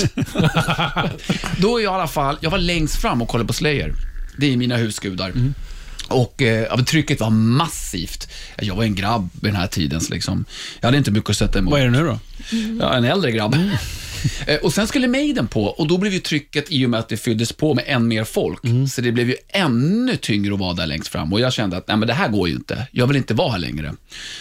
Då är jag i alla fall, jag var längst fram och kollade på Slayer. Det är mina husgudar. Och eh, trycket var massivt. Jag var en grabb vid den här tiden, så liksom, jag hade inte mycket att sätta emot. Vad är det nu då? Ja, en äldre grabb. Eh, och sen skulle Maiden på och då blev ju trycket, i och med att det fylldes på med än mer folk, så det blev ju ännu tyngre att vara där längst fram. Och jag kände att nej, men det här går ju inte. Jag vill inte vara här längre.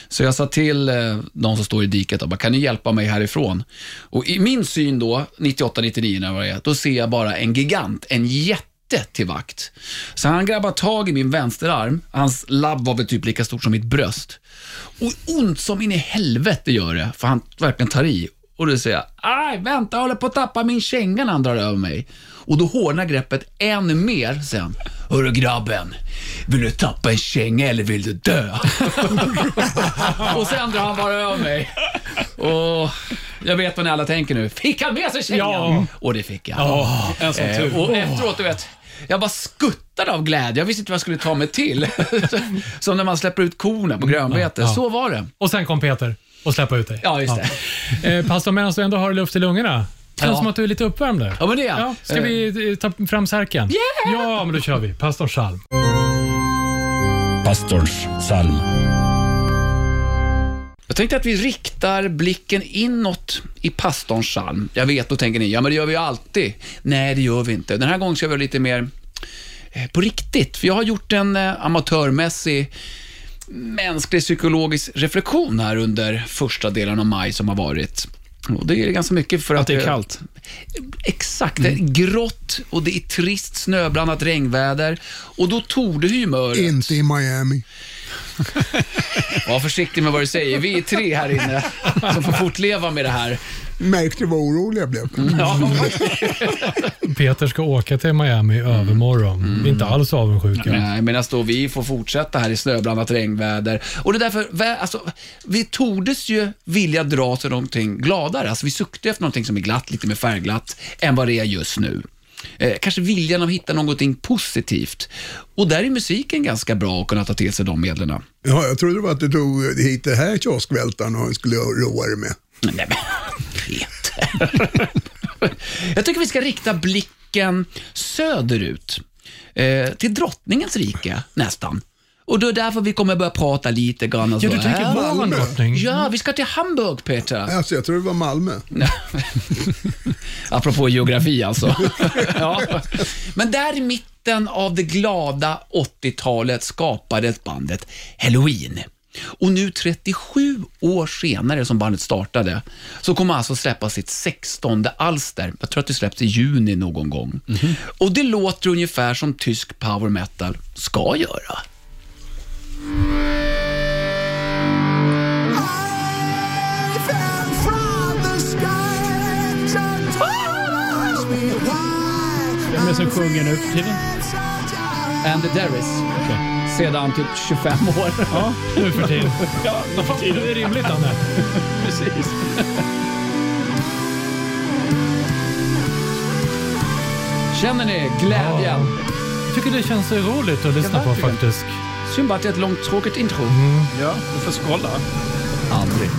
Så jag sa till eh, de som står i diket, och bara, kan ni hjälpa mig härifrån? Och i min syn då, 98-99 när jag var det, då ser jag bara en gigant, en jätte till vakt. Så han grabbar tag i min vänsterarm, hans labb var väl typ lika stort som mitt bröst. Och ont som in i helvete gör det, för han verkligen tar i. Och då säger jag, aj, vänta, jag håller på att tappa min känga när han drar över mig. Och då hårdnar greppet än mer sen. Hörru grabben, vill du tappa en känga eller vill du dö? och sen drar han bara över mig. Och jag vet vad ni alla tänker nu. Fick han med sig kängan? Ja. Och det fick jag. En sån Eh, tur. och efteråt, du vet, jag bara skuttade av glädje. Jag visste inte vad jag skulle ta mig till. Som när man släpper ut korna på grönbete. Ja. Så var det. Och sen kom Peter och släppa ut dig. Ja, just det. Eh, pastor, medan du ändå har luft i lungorna. Känns Ja. som att du är lite uppvärmd där. Ja, men det är jag. Ja, ska vi eh, ta fram särken? Ja, men då kör vi. Pastorns psalm. Pastorns psalm. Jag tänkte att vi riktar blicken inåt i pastorns psalm. Jag vet, då tänker ni, ja men det gör vi ju alltid. Nej, det gör vi inte. Den här gången ska vi vara lite mer eh, på riktigt. För jag har gjort en eh, amatörmässig mänsklig psykologisk reflektion här under första delen av maj som har varit. Och det är ganska mycket för att... Att det är kallt. Exakt, det är grått och det är trist snöblandat regnväder. Och då torde humöret... Inte i Miami. Var försiktig med vad du säger. Vi är tre här inne som får fortleva med det här. Märkte vad orolig jag blev. Ja, Peter ska åka till Miami övermorgon. Vi är inte alls avundsjuka. Nej, medan då vi får fortsätta här i snöblandat regnväder. Och det är därför, alltså, vi tordes ju vilja dra till någonting gladare. Alltså, vi suktar efter någonting som är glatt, lite mer färgglatt, än vad det är just nu. Eh, kanske viljan att hitta någonting positivt. Och där är musiken ganska bra att kunna ta till sig de medlen. Ja, jag trodde det var att du tog hit det här kioskvältaren och skulle roa dig med. Nej men, Peter. Jag tycker vi ska rikta blicken söderut. Eh, till drottningens rike, nästan. Och då är därför vi kommer börja prata lite grann och Ja, så. du tänker här. Malmö. Ja, vi ska till Hamburg, Peter. Alltså, jag trodde det var Malmö. Apropå geografi alltså. ja. Men där i mitten av det glada 80-talet skapades bandet Halloween. Och nu 37 år senare som bandet startade, så kommer alltså släppa sitt 16 alster. Jag tror att det släpps i juni någon gång. Och det låter ungefär som tysk power metal ska göra. Vem är det som sjunger nu för tiden? And the Derris. Sedan typ 25 år. Ja, nu för tiden. Ja, det är rimligt, Anne. Precis. Känner ni glädjen? Jag tycker det känns roligt att lyssna på faktiskt. Synd bara att det är ett långt tråkigt intro. Ja, du får skålla. Aldrig.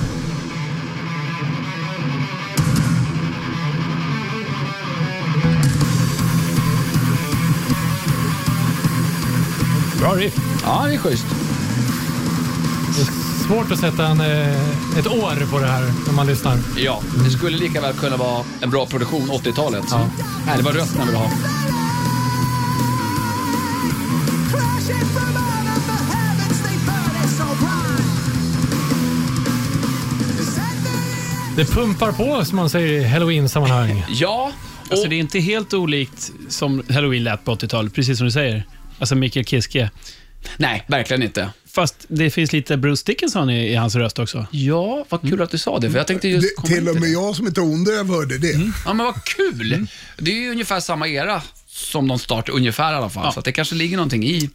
Bra riff. Ja, det är schysst. Det är svårt att sätta en, eh, ett år på det här när man lyssnar. Ja, det skulle lika väl kunna vara en bra produktion 80-talet. Ja. Nej, det var rösten jag ville ha. Det pumpar på, som man säger i halloween-sammanhang. Ja, och, Alltså, det är inte helt olikt som Halloween lät på 80-talet, precis som du säger. Alltså Mikael Kiske. nej, verkligen inte. Fast det finns lite Bruce Dickinson i, i hans röst också. Ja, vad kul att du sa det, för jag tänkte just Det, till och med det. jag som är tondöv hörde det. Ja, men vad kul. Det är ju ungefär samma era som de startade, ungefär i alla fall. Ja. Så att det kanske ligger någonting i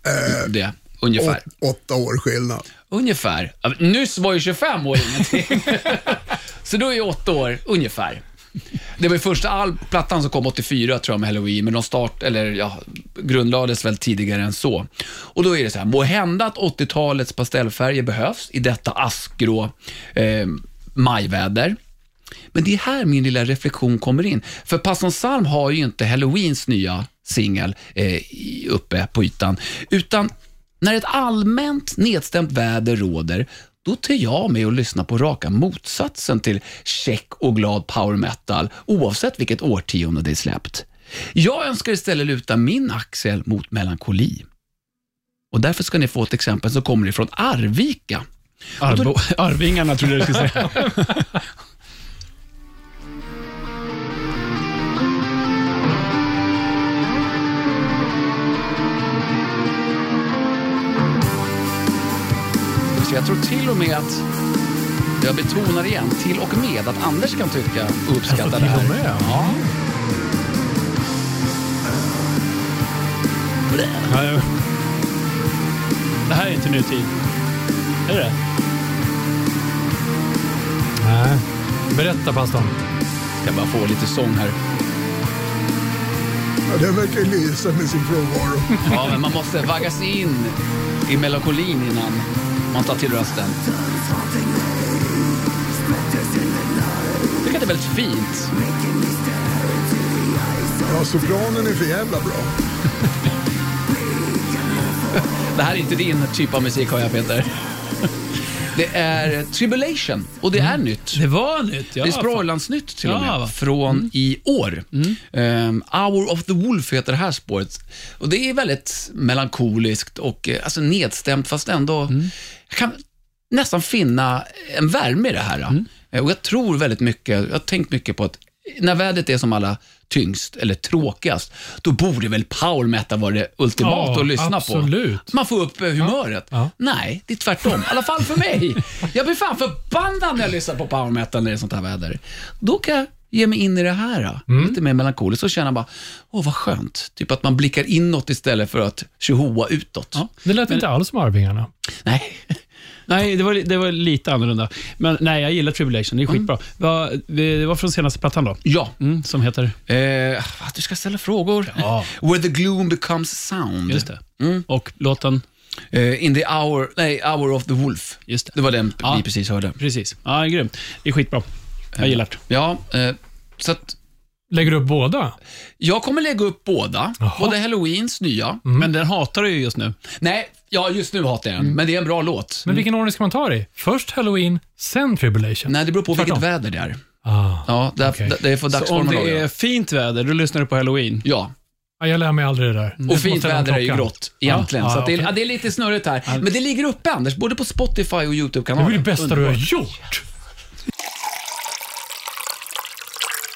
det, ungefär. Åt, åtta år skillnad. Ungefär. Nyss var ju 25 år ingenting. Så då är jag åtta år, ungefär. Det var ju första all plattan som kom 84 tror jag med Halloween, men de start, eller ja, grundlades väl tidigare än så. Och då är det så här, må hända att 80-talets pastellfärger behövs i detta askgrå eh, majväder. Men det är här min lilla reflektion kommer in. För Passon Salm har ju inte Halloweens nya singel eh, uppe på ytan, utan när ett allmänt nedstämt väder råder, då tar jag med och lyssnar på raka motsatsen till check och glad power metal, oavsett vilket årtionde det är släppt. Jag önskar istället luta min axel mot melankoli. Och därför ska ni få ett exempel som kommer ifrån Arvika. Arbo, Arvingarna trodde jag du skulle säga. Så jag tror till och med att, jag betonar igen, till och med att Anders kan tycka och uppskatta Alltså, det här. till och med? Ja. Det här är inte nutid. Är det Nej. Berätta, pastorn. Ska bara få lite sång här. Ja, det verkar lysa med sin frånvaro. Ja, men man måste vagga sig in i melankolin innan man tar till rösten. Jag tycker att det är väldigt fint. Ja, sopranen är för jävla bra. Det här är inte din typ av musik, har jag Peter. Det är Tribulation och det är nytt. Det var nytt, ja. det är Sproilandsnytt till och med, Ja, från i år. Um, Hour of the Wolf heter det här spåret. Och Det är väldigt melankoliskt och eh, alltså nedstämt, fast ändå jag kan nästan finna en värme i det här. Eh, Och jag tror väldigt mycket, jag har tänkt mycket på att när vädret är som allra tyngst eller tråkigast, då borde väl power metal vara det ultimata Ja, att lyssna absolut. på. Man får upp eh, humöret. Ja. Nej, det är tvärtom. I alla fall för mig. Jag blir fan förbannad när jag lyssnar på power metal när det är sånt här väder. Då kan jag ge mig in i det här, Mm. lite mer melankoliskt och känna bara, åh vad skönt. Typ att man blickar inåt istället för att tjohoa utåt. Ja. Det lät inte alls som Arvingarna. Nej. Nej, det var, det var lite annorlunda. Men nej, jag gillar Tribulation. Det är skitbra. Vad- Det var från senaste plattan då, Ja, mm, som heter... Eh, du ska ställa frågor. Ja. Where the gloom becomes sound. Just det. Mm. Och låten... Eh, in the hour, nej, hour of the wolf. Just det. Det var den Ja. vi precis hörde. Precis. Ja, grym. Det är skitbra. Jag gillar det. Ja, eh, så att Lägger du upp båda? jag kommer lägga upp båda. Jaha. Både Halloweens nya. Men den hatar du ju just nu. Nej, ja just nu hatar jag den, men det är en bra låt. Men vilken ordning ska man ta det i? Först Halloween, sen Tribulation? Nej, det beror på vilket Tvärtom. väder det är. Ah. Ja, det, Okej. det, det får Så om dagsformen det är fint väder, då lyssnar du på Halloween. Ja, Ja, jag lär mig aldrig det där. Och fint väder är ju grått egentligen. Ja, så ja, att det, är, okej. ja, det är lite snurrigt här. Men det ligger uppe Anders, både på Spotify och Det var YouTube-kanalen. ju det bästa du har gjort.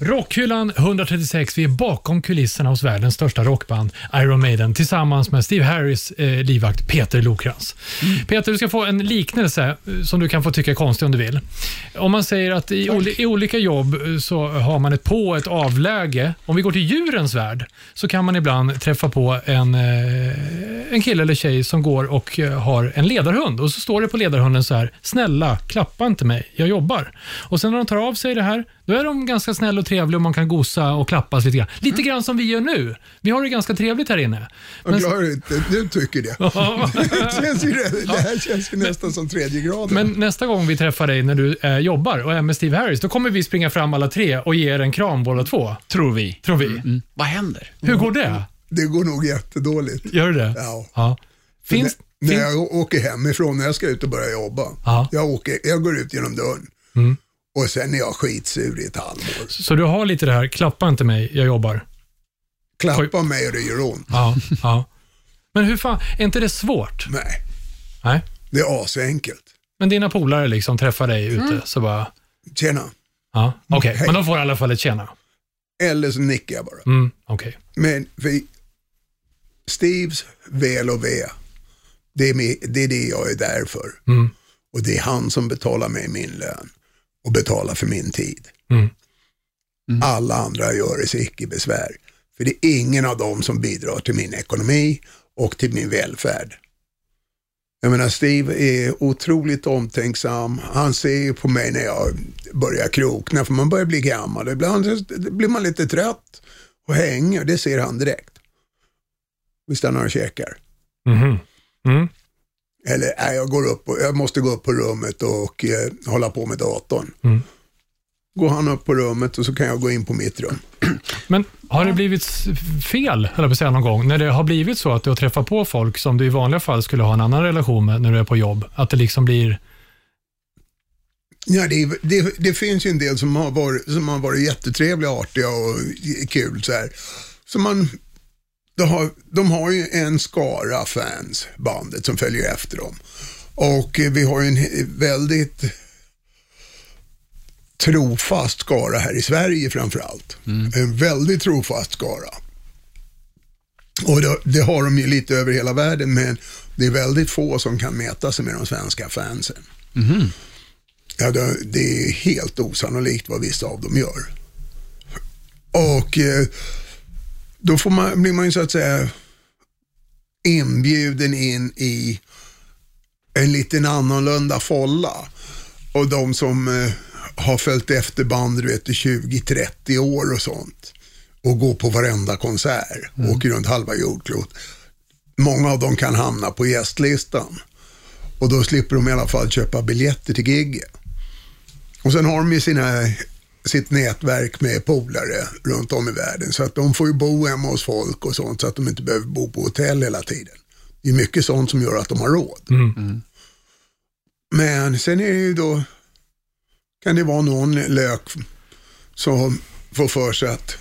Rockhyllan 136. Vi är bakom kulisserna hos världens största rockband, Iron Maiden, tillsammans med Steve Harris eh, livvakt Peter Lokrans. Peter, du ska få en liknelse eh, som du kan få tycka är konstig om du vill. Om man säger att i, oli- i olika jobb eh, så har man ett på och ett avläge. Om vi går till djurens värld så kan man ibland träffa på en, eh, en kille eller tjej som går och eh, har en ledarhund och så står det på ledarhunden så här, snälla klappa inte mig, jag jobbar. Och sen när de tar av sig det här, då är de ganska snälla och trevliga och man kan gosa och klappas lite grann. Lite grann som vi gör nu. Vi har det ganska trevligt här inne. Jag Men, klarar inte, du tycker det. det, känns ju, det här känns ju nästan som tredje graden. men nästa gång vi träffar dig när du eh, jobbar och är med Steve Harris, då kommer vi springa fram alla tre och ge er en kram båda två. Tror vi. Tror vi. Vad händer? Hur går det? det går nog jättedåligt. Gör det? Ja. ja. Finns, när, när jag åker hemifrån, när jag ska ut och börja jobba. Ja. Jag, åker, jag går ut genom dörren Mm. Och sen är jag skitsur i ett halvår. Så du har lite det här, klappa inte mig, jag jobbar. Klappa mig och det gör ont. Ja, ja. Men hur fan, är inte det svårt? Nej, Nej. det är asenkelt. Men dina polare liksom träffar dig ute, Mm. så bara, Tjena. ja, okej. Hej. Men de får i alla fall ett tjena. Eller så nickar jag bara. Mm, okej. Men för Steves väl och ve, det är, mi- det är det jag är där för. Mm. Och det är han som betalar mig min lön och betalar för min tid. Mm. Alla andra gör det sig icke besvär. För det är ingen av dem som bidrar till min ekonomi och till min välfärd. Jag menar, Steve är otroligt omtänksam. Han ser ju på mig när jag börjar krokna, för man börjar bli gammal. Ibland blir man lite trött och hänger, det ser han direkt. Vi stannar och käkar. Mhm. Mm. Eller nej, jag, går upp och, jag måste gå upp på rummet och eh, hålla på med datorn. Mm. Går han upp på rummet och så kan jag gå in på mitt rum. Men har det blivit fel, höll jag på säga, någon gång? När det har blivit så att du har träffat på folk som du i vanliga fall skulle ha en annan relation med när du är på jobb? Att det liksom blir... Ja, det, det, det finns ju en del som har varit, som har varit jättetrevliga, artiga och kul så här. Så man, de, har, de har ju en skara fans, bandet, som följer efter dem. Och eh, vi har ju en väldigt trofast skara här i Sverige framför allt. En väldigt trofast skara. Och det, det har de ju lite över hela världen, men det är väldigt få som kan mäta sig med de svenska fansen. Ja, det, det är helt osannolikt vad vissa av dem gör. Och eh, då får man, blir man ju så att säga inbjuden in i en liten annorlunda folla. Och de som eh, har följt efter band du vet, i 20-30 år och sånt och går på varenda konsert, åker runt halva jordklot. Många av dem kan hamna på gästlistan. Och då slipper de i alla fall köpa biljetter till gigget. Och sen har de ju sina, sitt nätverk med polare runt om i världen. Så att de får ju bo hemma hos folk och sånt så att de inte behöver bo på hotell hela tiden. Det är mycket sånt som gör att de har råd. Men sen är det ju då, kan det vara någon lök som får för sig att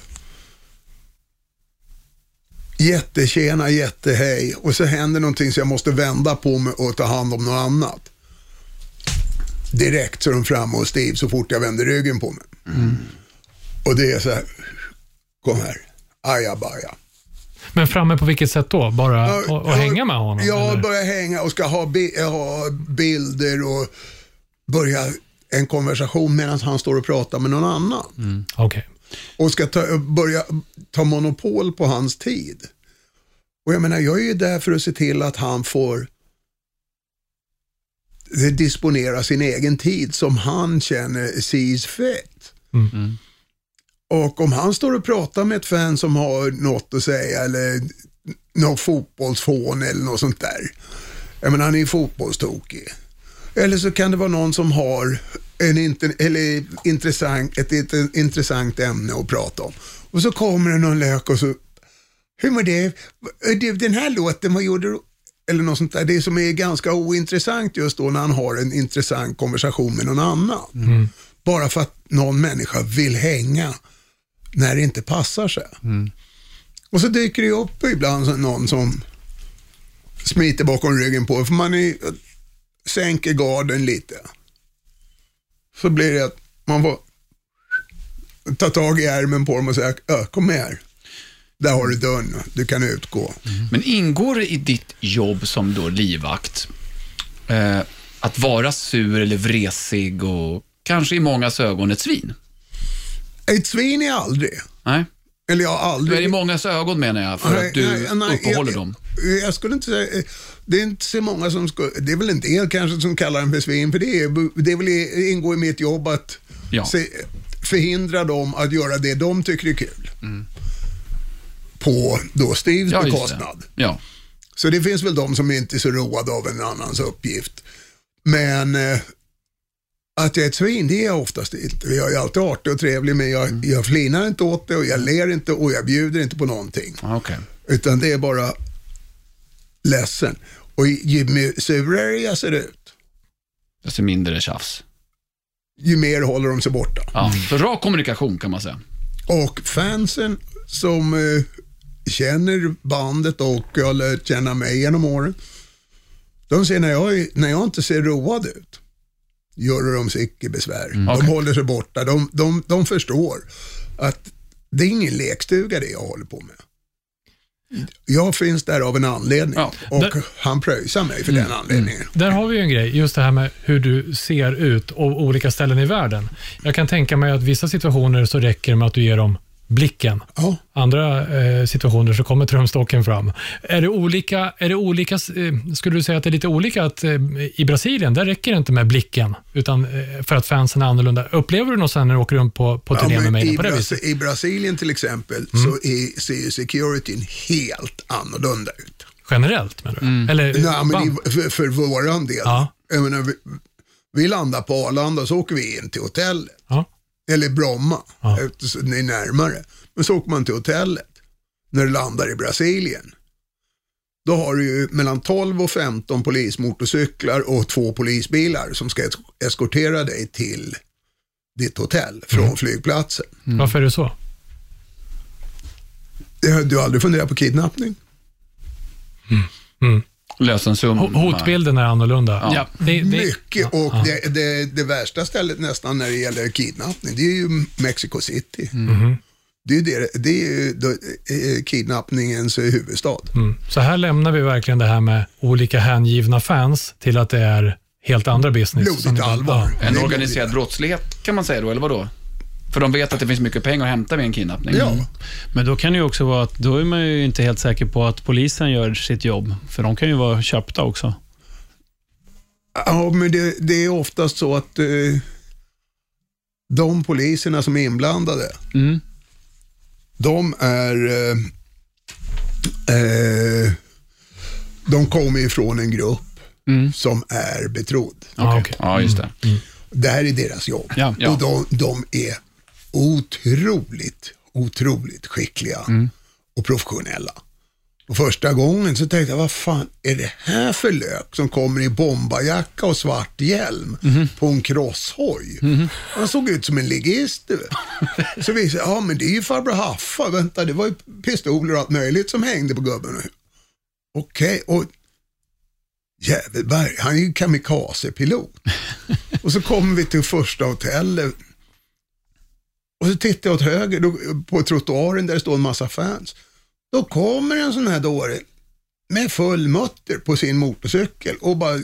jättetjena, jättehej och så händer någonting så jag måste vända på mig och ta hand om något annat. Direkt så är de framme och Steve så fort jag vänder ryggen på mig. Och det är så här, kom här, ajabaja. Men framme på vilket sätt då? Bara Ja, att hänga med honom? Ja, eller? börja hänga och ska ha, bi- ha bilder och börja en konversation medan han står och pratar med någon annan. Okej. Och ska ta, börja ta monopol på hans tid. Och jag menar, jag är ju där för att se till att han får disponera sin egen tid som han känner sees fit. Mm. Och om han står och pratar med ett fan som har något att säga eller något fotbollsfån eller något sånt där. Jag menar, han är ju fotbollstokig. Eller så kan det vara någon som har en inter, eller intressant, ett, ett, intressant ämne att prata om. Och så kommer det någon lök och så, hur mår det? Du, Den här låten, vad gjorde du? Eller något sånt där. Det som är ganska ointressant just då när han har en intressant konversation med någon annan. Mm. Bara för att någon människa vill hänga när det inte passar sig. Och så dyker det upp ibland så- någon som smiter bakom ryggen på för man är, sänker garden lite. Så blir det att man får ta tag i ärmen på dem och säga, "Ö, kom med här. Där har du dörren, du kan utgå. Men ingår det i ditt jobb som då livvakt eh, att vara sur eller vresig och kanske i mångas ögon ett svin? Ett svin är aldrig. Nej, Eller jag har du aldrig. är i mångas ögon menar jag, för Nej, att du nej, nej, uppehåller jag, dem. Jag, skulle inte säga, det är inte så många som skulle, det är väl en del kanske som kallar den för svin, för det, är, det är väl, ingår i mitt jobb att Ja. se, förhindra dem att göra det de tycker är kul. På då Steves Ja, just det. bekostnad. Ja. Så det finns väl de som inte är så roade av en annans uppgift. Men eh, att jag är ett svin, det är jag oftast inte. Jag är alltid artig och trevlig, men jag, jag flinar inte åt det och jag ler inte och jag bjuder inte på någonting. Ah, Okej. Utan det är bara ledsen. Och ju surare jag ser ut, Desto mindre tjafs. ju mer håller de sig borta. Ja. Så rak kommunikation kan man säga. Och fansen som eh, känner bandet och har lärt känna mig genom åren, de ser när jag, är- när jag inte ser road ut, gör de sig icke besvär. De okej. håller sig borta. De, de, de förstår att det är ingen lekstuga det jag håller på med. Jag finns där av en anledning Ja. och Där- han pröjsar mig för den anledningen. Där har vi ju en grej, just det här med hur du ser ut och olika ställen i världen. Jag kan tänka mig att vissa situationer så räcker det med att du ger dem blicken. Ja. Andra eh, situationer så kommer trumstocken fram. Är det olika, är det olika eh, skulle du säga att det är lite olika att eh, i Brasilien, där räcker det inte med blicken, utan eh, för att fansen är annorlunda. Upplever du något sen när du åker runt på, på turné Ja, med mig i, på det viset? I Brasilien till exempel så är, ser ju securityn helt annorlunda ut. Generellt menar du? Eller Nej, men i, för, för våran del. Ja. Jag menar, vi, vi landar på Arlanda och så åker vi in till hotellet. Ja. Eller Bromma, Ja. eftersom det är närmare. Men så åker man till hotellet när du landar i Brasilien. Då har du ju mellan 12 och 15 polismotorcyklar och två polisbilar som ska es- eskortera dig till ditt hotell från Mm. flygplatsen. Varför är det så? Eh, Du har aldrig funderat på kidnappning? Lösensumma. Ho- Hotbilden är annorlunda. Ja. Det, det, Mycket. Och ja. Det, det, det värsta stället nästan när det gäller kidnappning, det är ju Mexico City. Mhm. Det är ju, det, det är ju då, eh, kidnappningens huvudstad. Mm. Så här lämnar vi verkligen det här med olika hängivna fans till att det är helt andra business. Blodigt allvar. Ja. En organiserad brottslighet kan man säga då, eller vad då? För de vet att det finns mycket pengar att hämta vid en kidnappning. Ja, Men då kan det ju också vara att då är man ju inte helt säker på att polisen gör sitt jobb. För de kan ju vara köpta också. ja men det, det är oftast så att eh, de poliserna som är inblandade, Mm. de är eh, eh, de kommer ifrån en grupp Mm. som är betrodd. Ja, okej. Ja, just det. Det här är deras jobb. Ja. Ja. Och de, de är otroligt, otroligt skickliga Mm. och professionella. Och första gången så tänkte jag, vad fan är det här för lök som kommer i bombarjacka och svart hjälm på en crosshoj? Han såg ut som en ligist. Så visade jag, ja men det är ju farbror Haffa, vänta det var ju pistoler och allt möjligt som hängde på gubben. Okej, och Jävelberg, han är ju kamikazepilot. och så kommer vi till första hotellet. Och så tittar jag åt höger då, på trottoaren där det står en massa fans. Då kommer en sån här dåre med full mutter på sin motorcykel och bara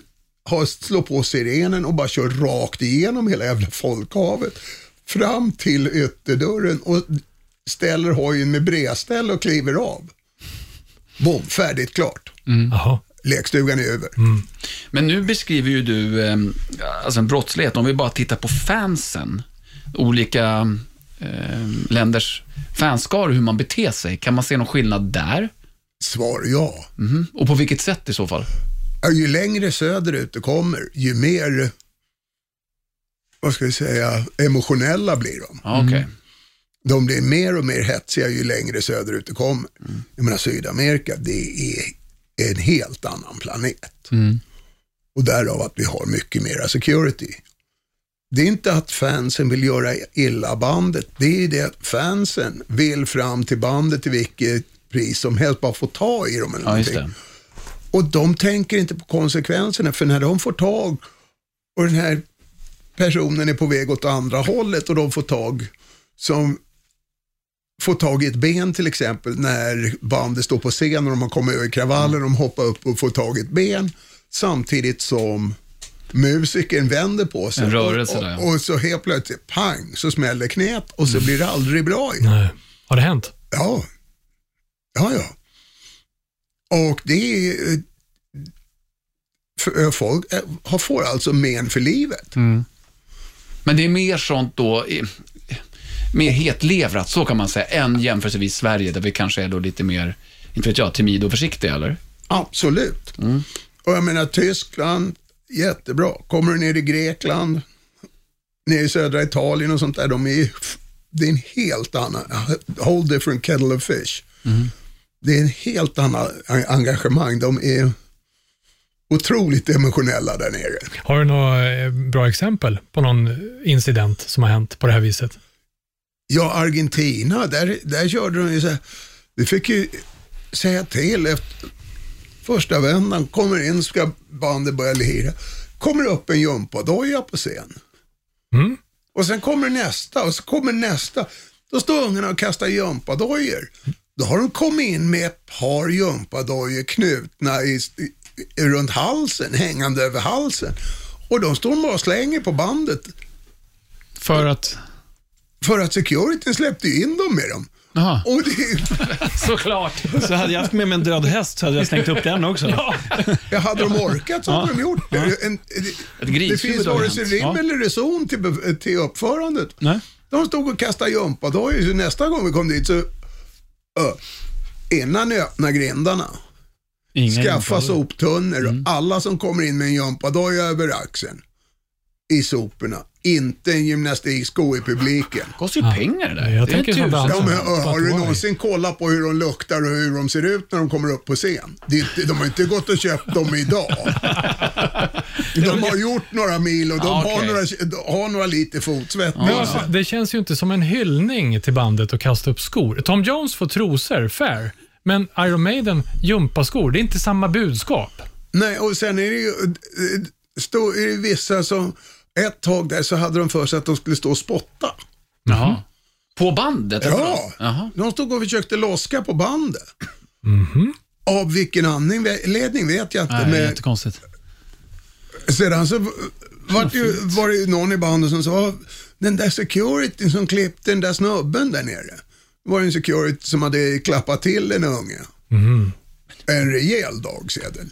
har, slår på sirenen och bara kör rakt igenom hela jävla folkhavet. Fram till ytterdörren och ställer hojen med bredställ och kliver av. Bom, färdigt, klart. Jaha. Lekstugan är över. Men nu beskriver ju du eh, alltså en brottslighet, om vi bara tittar på fansen, olika länders fanskaror, hur man beter sig. Kan man se någon skillnad där? Svar ja. Mhm. Och på vilket sätt i så fall? Ju längre söderut du kommer, ju mer, vad ska vi säga, emotionella blir de. Ja, okej. De blir mer och mer hetsiga ju längre söderut du kommer. Jag menar Sydamerika, det är en helt annan planet. Och därav att vi har mycket mera security. Det är inte att fansen vill göra illa bandet, det är det att fansen vill fram till bandet till vilket pris som helst, bara få ta i dem eller Ja, någonting. Och de tänker inte på konsekvenserna, för när de får tag och den här personen är på väg åt andra hållet och de får tag som får tag i ett ben till exempel när bandet står på scen och de har kommit över kravallen, de hoppar upp och får tag i ett ben samtidigt som musikern vänder på sig. En rörelse och, där, ja. och, och så helt plötsligt, pang, så smäller knät och så blir det aldrig bra igen. Nej. Har det hänt? Ja. Ja, ja. Och det är... För folk eh, har- får alltså men för livet. Men det är mer sånt då, eh, mer hetlevrat, så kan man säga, än jämförelsevis Sverige, där vi kanske är då lite mer, inte vet jag, timid och försiktiga, eller? Absolut. Och jag menar Tyskland, jättebra. Kommer du ner i Grekland, ner i södra Italien och sånt där, de är, det är en helt annan, whole different kettle of fish. Det är en helt annan engagemang. De är otroligt emotionella där nere. Har du några eh, bra exempel på någon incident som har hänt på det här viset? Ja, Argentina, där, där körde de ju så här. Vi fick ju säga till efter första vändan, kommer in, ska bandet börja lira. Kommer upp en gympadoja på scen. Mm. Och sen kommer nästa och så kommer nästa. Då står ungarna och kastar gympadojor. Då har de kommit in med ett par gympadojor knutna i, i, runt halsen, hängande över halsen. Och de står bara och slänger på bandet. För att... För att securityn släppte in dem med dem. Jaha. Och det, Såklart. Så hade jag haft med mig en död häst så hade jag slängt upp den också. Ja, hade de orkat så hade de gjort det. En, det, det finns vare sig rim Ja. eller reson till, till uppförandet. Nej. De stod och kastade gympadojor, nästa gång vi kom dit så, ö, innan ni öppnar grindarna, Inga skaffa soptunnor och alla som kommer in med en gympadoja över axeln i soporna. Inte en gymnastiksko i publiken. kostar ju pengar det där. Jag det tänker tusen. Ja, men, Alltså, har du någonsin kollat på hur de luktar och hur de ser ut när de kommer upp på scen? Det inte, de har inte gått och köpt dem idag. De har gjort några mil och de Ja, har, okej. några, har några liter fotsvett. Alltså, det känns ju inte som en hyllning till bandet att kasta upp skor. Tom Jones får trosor, fair. Men Iron Maiden, gympaskor, det är inte samma budskap. Nej, och sen är det ju eh, stå, är det vissa som, ett tag där så hade de för sig att de skulle stå och spotta. Jaha. På bandet? Ja, Jaha. de stod och försökte loska på bandet. Av vilken anledning vet jag inte. Nej, det är men jättekonstigt. sedan så var det, ju, var det ju någon i bandet som sa, den där securityn som klippte den där snubben där nere. Det var en security som hade klappat till en unge. En rejäl dagsedel.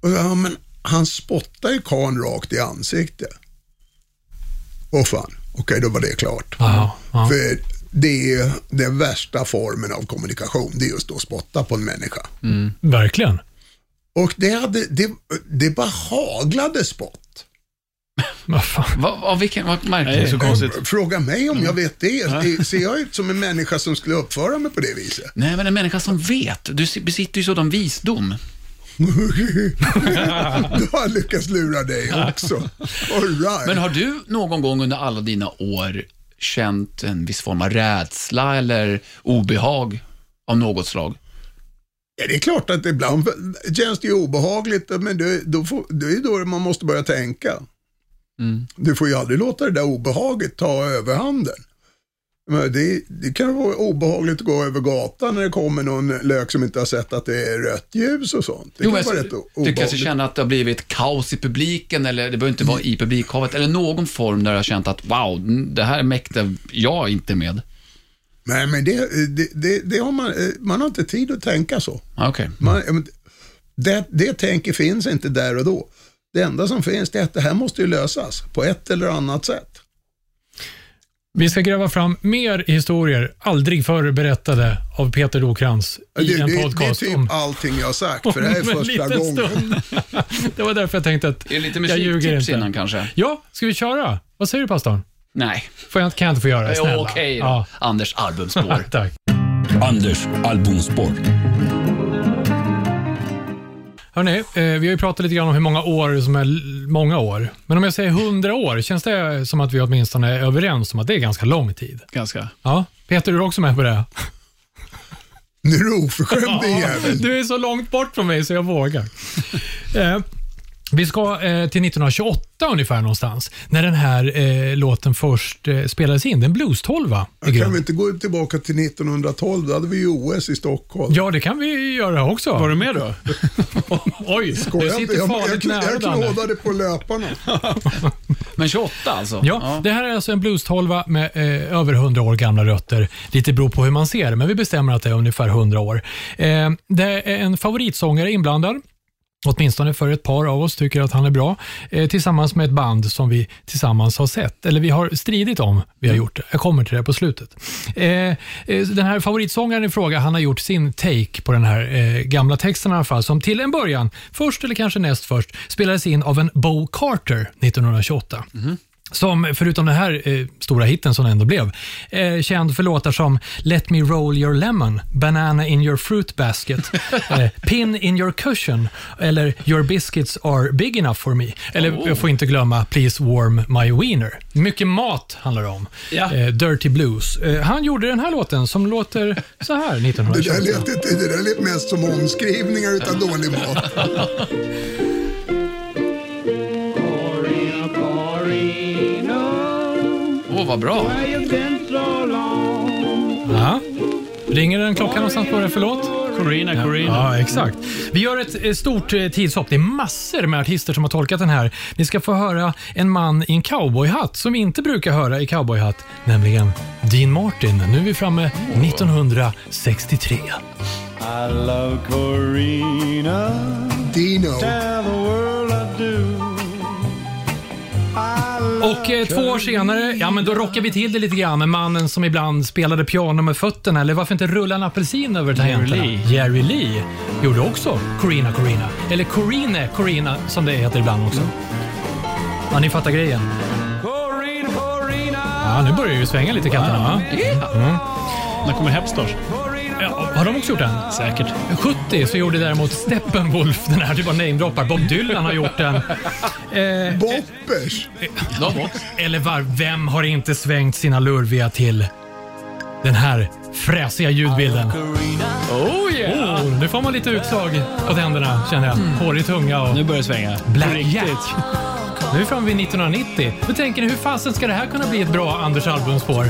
Och så, ja, men han spottar ju karln rakt i ansiktet. Åh fan, okej då var det klart. Ja, ja. För det är den värsta formen av kommunikation, det är just att spotta på en människa. Verkligen. Och det, hade, det, det bara haglade spott. Vad fan? Va, av vilken, vad märkligt. så konstigt. Fråga mig om jag vet det. Ser jag ut som en människa som skulle uppföra mig på det viset? Nej, men en människa som vet. Du besitter ju sådan visdom. Då har jag lyckats lura dig också. All right. Men har du någon gång under alla dina år känt en viss form av rädsla eller obehag av något slag? Ja, det är klart att ibland känns det ju obehagligt, men det, då får, det är då man måste börja tänka. Du får ju aldrig låta det där obehaget ta överhanden. Det, det kan vara obehagligt att gå över gatan när det kommer någon lök som inte har sett att det är rött ljus och sånt. Det Jo, kan vara rätt du obehagligt. kanske känner att det har blivit kaos i publiken, eller det behöver inte vara i publikhavet, eller någon form där du har känt att wow, det här mäktar jag inte med. Nej, men det, det, det, har man, eh, man har inte tid att tänka så. Ah, Okej. Man, det, det tänket finns inte där och då. Det enda som finns är att det här måste ju lösas på ett eller annat sätt. Vi ska gräva fram mer historier, aldrig förr berättade av Peter Lokrans Det, i det, en det är podcast typ om... allting jag har sagt, för det här är första gången. det var därför jag tänkte att Är det lite jag ljuger musiktips inte. innan kanske? Ja, ska vi köra? Vad säger du pastorn? Nej. Får jag, kan jag inte få göra det? Snälla. Okej då. Ja, Anders albumspår. tack. Anders albumspår. Hörrni, eh, vi har ju pratat lite grann om hur många år som är l- många år. Men om jag säger 100 år, känns det som att vi åtminstone är överens om att det är ganska lång tid? Ganska. Ja, Peter, du är också med på det? Nu är du oförskämd din jävel. Du är så långt bort från mig så jag vågar. eh, vi ska eh, till 1928 ungefär någonstans, när den här eh, låten först eh, spelades in. Det är en blues-tolva i Kan vi inte gå tillbaka till 1912? Då hade vi ju OS i Stockholm. Ja, det kan vi göra också. Var du med då? Oj, du Skojar inte? sitter jag, farligt jag, nära jag Danne. klådade på löparna. Men 28 alltså? Ja, det här är alltså en blues-tolva med eh, över 100 år gamla rötter. Lite beror på hur man ser det, men vi bestämmer att det är ungefär 100 år. Eh, det är en favoritsångare inblandad. Åtminstone för ett par av oss tycker att han är bra. Eh, tillsammans med ett band som vi tillsammans har sett, eller vi har stridit om. Vi har gjort det. Jag kommer till det på slutet. Eh, eh, den här favoritsångaren i fråga, han har gjort sin take på den här eh, gamla texten i alla fall, som till en början, först eller kanske näst först, spelades in av en Bo Carter 1928. Mhm. Som förutom den här eh, stora hitten som den ändå blev, eh, känd för låtar som Let me roll your lemon, Banana in your fruit basket, eh, Pin in your cushion eller Your biscuits are big enough for me. Eller jag får inte glömma Please warm my wiener. Mycket mat handlar det om. Ja. Eh, Dirty Blues. Eh, han gjorde den här låten som låter så här Det där 1928. lät, det där lät mest som omskrivningar utan dålig mat. Åh, vad bra. Ja. Ringer den klockan någonstans på det? Förlåt? Corina, Corina. Ja, exakt. Vi gör ett eh, stort eh, tidshopp. Det är massor med artister som har tolkat den här. Ni ska få höra en man i en cowboyhatt som vi inte brukar höra i cowboyhatt, nämligen Dean Martin. Nu är vi framme 1963. I love Corina. Dino. Tell the world Och eh, två år senare, ja men då rockar vi till det lite grann med mannen som ibland spelade piano med fötterna, eller varför inte rulla en apelsin över tangenterna? Lee. Jerry Lee gjorde också Corina Corina. Eller Corine Corina som det heter ibland också. Ja, ni fattar grejen. Corina, Corina. Ja, nu börjar ju svänga lite katterna va? När kommer Hepstars? Ja, har de också gjort den? Säkert. 70 så gjorde däremot Steppenwolf den här, du bara namedroppar. Bob Dylan har gjort den. Eh, Boppers. eller var, vem har inte svängt sina lurviga till den här fräsiga ljudbilden? Oh yeah! Oh, nu får man lite utslag på tänderna känner jag. Hårig tunga och Nu börjar det svänga. Black. Jack. Nu är vi framme vid 1990. Då tänker ni, hur fasen ska det här kunna bli ett bra Anders albumspår?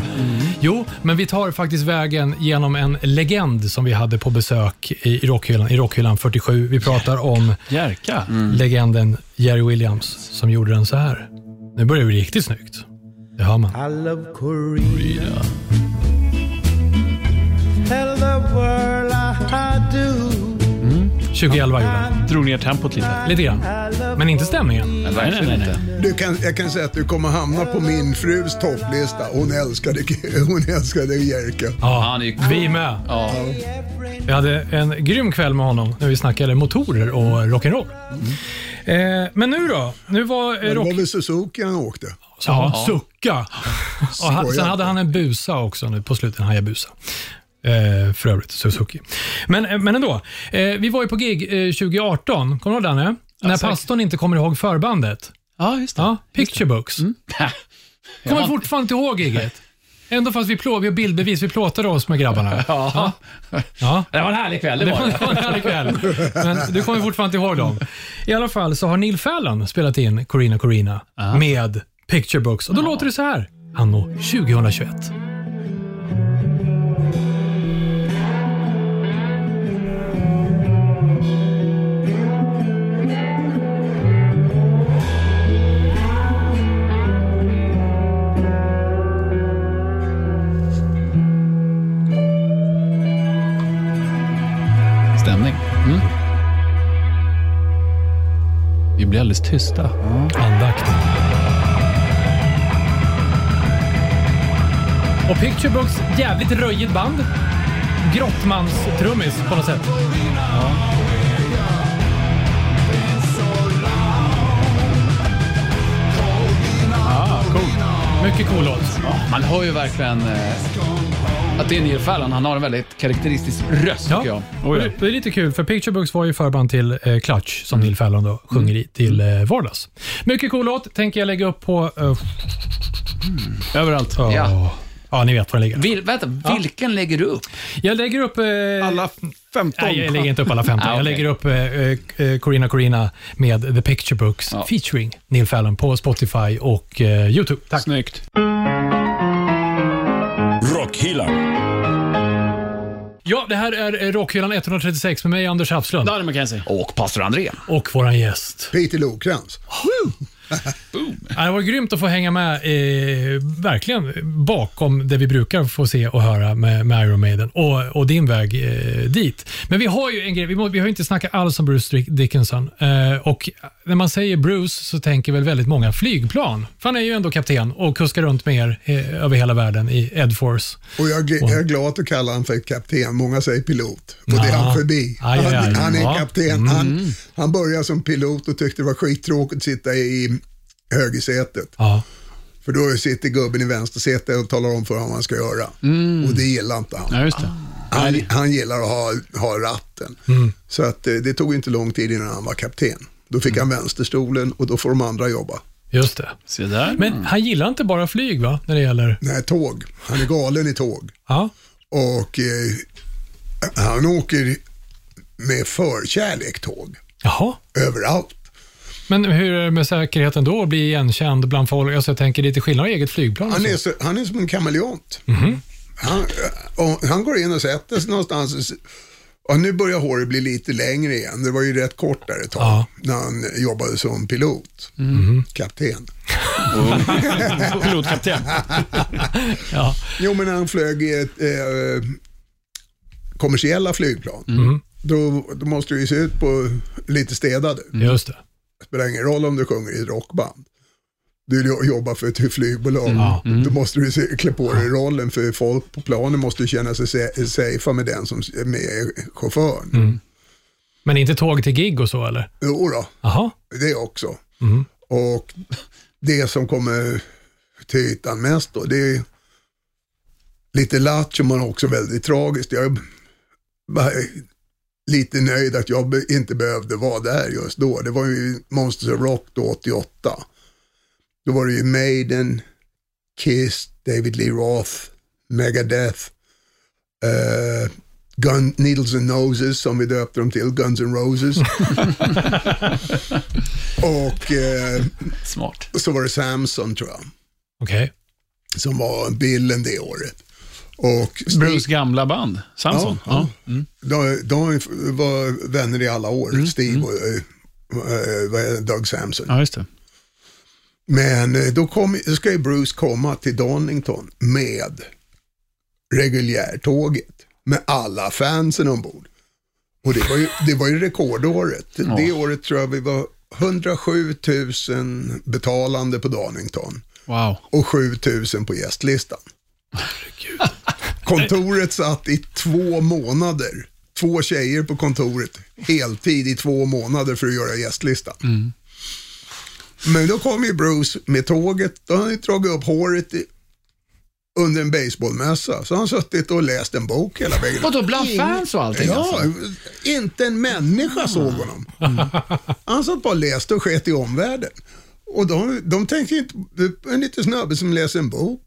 Jo, men vi tar faktiskt vägen genom en legend som vi hade på besök i Rockhyllan, i Rockhyllan 47. Vi pratar om Jerka. legenden Jerry Williams som gjorde den så här. Nu börjar det bli riktigt snyggt. Det hör man. I love Corina. Tell 2011 gjorde den. Drog ner tempot lite. Lite grann. Men inte stämningen. Nej, verkligen nej, nej, inte. Du kan, jag kan säga att du kommer hamna på min frus topplista. Hon älskade, hon älskade Jerka. Ja, Han är ju vi med. Ja. Vi hade en grym kväll med honom när vi snackade motorer och rock'n'roll. Eh, men nu då? Nu var eh, Det rock... var väl Suzuki han åkte. Ja, sucka. Och han, sen hade han en busa också nu på slutet, en Hayabusa. Eh, för övrigt, Suzuki. Men, eh, men ändå, eh, vi var ju på gig eh, 2018, kommer du ihåg Danne? När säkert. pastorn inte kommer ihåg förbandet. Ja, just det. Ja, Picture Books. Kommer fortfarande inte ihåg giget. Ändå fast vi, plå, vi har bildbevis, vi plåtade oss med grabbarna. Ja. Ja. Det var en härlig kväll, det var det. var en härlig kväll. Men du kommer fortfarande inte ihåg dem. I alla fall så har Neil Fallon spelat in Corina Corina med Picture Books. Och då låter det så här, anno 2021. Alldeles tysta. Andakt. Och Picture Books, jävligt röjigt band. Grottmans-trummis på något sätt. Ah, cool. Mycket cool låt. Man hör ju verkligen eh, att det är Neil Fallon. Han har en väldigt karaktäristisk röst, Ja. tycker jag. Och det, det är lite kul, för Picture Books var ju förband till eh, Clutch, som Neil Fallon då sjunger i, till eh, vardags. Mycket cool låt, tänker jag lägga upp på... Uh, Överallt. Ja. ja, ni vet var den ligger. Vil, vänta, vilken lägger du upp? Jag lägger upp... Eh, Alla 15. Nej, jag lägger inte upp alla 15. Ah, Jag okej. lägger upp eh, eh, Corina Corina med The Picture Books Ja. featuring Neil Fallon på Spotify och eh, YouTube. Tack. Snyggt. Rockhyllan. Ja, det här är eh, Rockhyllan 136 med mig, Anders Hafslund, Danny McKenzie. Och pastor André. och våran gäst. Peter Lokrans. Ja, Det var grymt att få hänga med eh, verkligen bakom det vi brukar få se och höra med, med Iron Maiden och, och din väg eh, dit. Men vi har ju en grej, vi, må, vi har inte snackat alls om Bruce Dick- Dickinson. Eh, och när man säger Bruce så tänker väl väldigt många flygplan. För han är ju ändå kapten och kuskar runt med er eh, över hela världen i Ed Force. Och jag, jag är glad att kalla honom för kapten. Många säger pilot. Och det är Ja. han förbi. Aj, aj, aj. Han, han är Ja. kapten. Han, han började som pilot och tyckte det var skittråkigt att sitta i högersätet. Ja. För då sitter gubben i vänstersätet och talar om för honom vad han ska göra. Och det gillar inte han. Ja, just det. Han, han gillar att ha, ha ratten. Så att, eh, det tog inte lång tid innan han var kapten. Då fick han vänsterstolen och då får de andra jobba. Just det. Se där. Men han gillar inte bara flyg va? När det gäller... Nej, tåg. Han är galen i tåg. Ja. Och eh, han åker med förkärlek tåg. Jaha. Överallt. Men hur är det med säkerheten då? Att bli igenkänd bland folk? Alltså jag tänker lite skillnad i eget flygplan Han är, så, han är som en kameleont. Han, och han går in och sätter sig någonstans. Och nu börjar håret bli lite längre igen. Det var ju rätt kort där ett tag. Ja. När han jobbade som pilot. Kapten. Pilotkapten. Ja. Jo, men när han flög i ett eh, kommersiella flygplan. Då, då måste det ju se ut på lite städade. Just det. Det spelar ingen roll om du sjunger i ett rockband. Du jo- jobbar för ett flygbolag. Ja. Då måste du se, klä på dig rollen för folk på planen måste ju känna sig safea med den som är med chauffören. Men inte tåg till gig och så eller? Jo då, Jaha. det också. Och det som kommer till ytan mest då, det är lite lattjo men också väldigt tragiskt. Jag lite nöjd att jag inte behövde vara där just då. Det var ju Monsters of Rock då 88. Då var det ju Maiden, Kiss, David Lee Roth, Megadeth, eh, Gun, Needles and Noses som vi döpte dem till, Guns N' Roses. och eh, Smart. så var det Samson tror jag, Okej. som var bilden det året. Och Steve- Bruce gamla band. Samson. Ja, Ja. De, de var vänner i alla år, Steve och eh, eh, vad är det, Doug Samson. ja, just det. Men eh, då, kom, då ska ju Bruce komma till Donington med reguljärtåget med alla fansen ombord. Och det var ju, det var ju rekordåret. Det året tror jag vi var 107 000 betalande på Donington Wow. och 7 000 på gästlistan. Kontoret satt i två månader två tjejer på kontoret heltid i två månader för att göra gästlistan. Men då kom ju Bruce med tåget. Då hade han ju dragit upp håret i, under en baseballmässa. Så han suttit och läst en bok hela vägen. Vadå, bland Ingen- fans och allting Ja, alltså? inte en människa såg honom. Han satt bara och läste och sket i omvärlden. Och de, de tänkte inte, en liten snubbe som läser en bok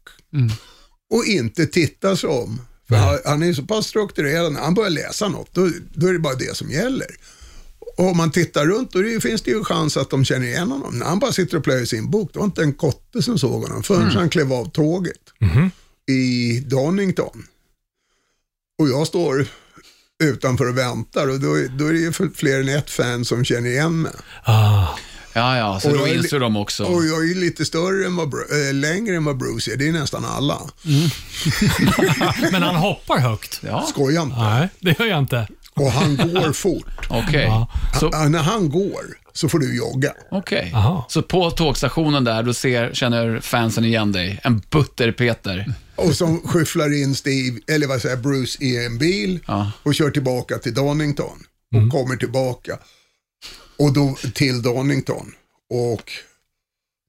och inte tittar sig om. För han, han är så pass strukturerad, när han börjar läsa något, då, då är det bara det som gäller. Och om man tittar runt, då det, finns det ju chans att de känner igen honom. När han bara sitter och plöjer sin bok, det var inte en kotte som såg honom förrän han klev av tåget i Donington. Och jag står utanför och väntar och då, är- då är det ju fler än ett fan som känner igen mig. Ah. Ja, ja, så Och då inser de också. Och jag är lite större än vad, äh, längre än vad Bruce är, det är nästan alla. Men han hoppar högt. Ja, Skoja inte. Nej, det gör jag inte. Och han går fort. okej. Ja. Så, när han går så får du jogga. okej. Aha. så på tågstationen där, då ser, känner fansen igen dig. En butter-Peter. Och så skyfflar in Steve, eller vad säger Bruce i en bil Ja. och kör tillbaka till Donington. Och kommer tillbaka. Och då till Donington. Och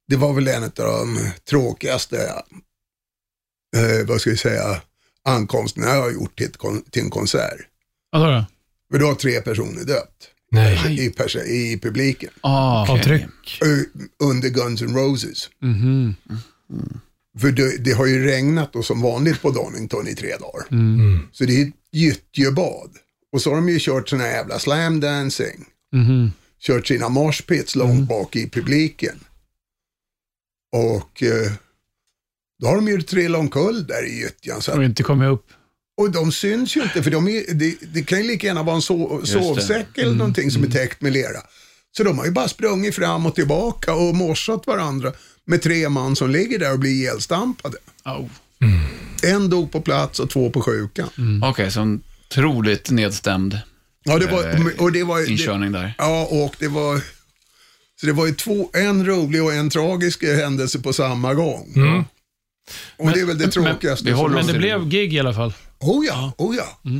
det var väl en av de tråkigaste, eh, vad ska jag säga, ankomsterna jag har gjort till, ett till en konsert. Vad då? För då har tre personer dött Nej. i, i publiken. Ah, okej. Avtryck. Ö, Under Guns N' Roses. Mhm. För det, det har ju regnat och som vanligt på Donington i tre dagar. Så det är ett gyttjebad. Och så har de ju kört såna här jävla slam dancing. Mhm. Kört sina moshpits långt bak i publiken. Och eh, då har de ju trillat omkull där i gyttjan. Så Och inte kommit upp. och de syns ju inte för de är, det, det kan ju lika gärna vara en so, det. sovsäck eller någonting som är täckt med lera. Så de har ju bara sprungit fram och tillbaka och morsat varandra med tre man som ligger där och blir ihjälstampade. Au. En dog på plats och två på sjukan. Okej, så en otroligt nedstämd Ja, det var, Eh, och det var, det, inkörning där. ja, och det var, så det var ju två, en rolig och en tragisk händelse på samma gång. Och det är väl det tråkigaste. Men oss det blev gig i alla fall. Oh ja, oh ja.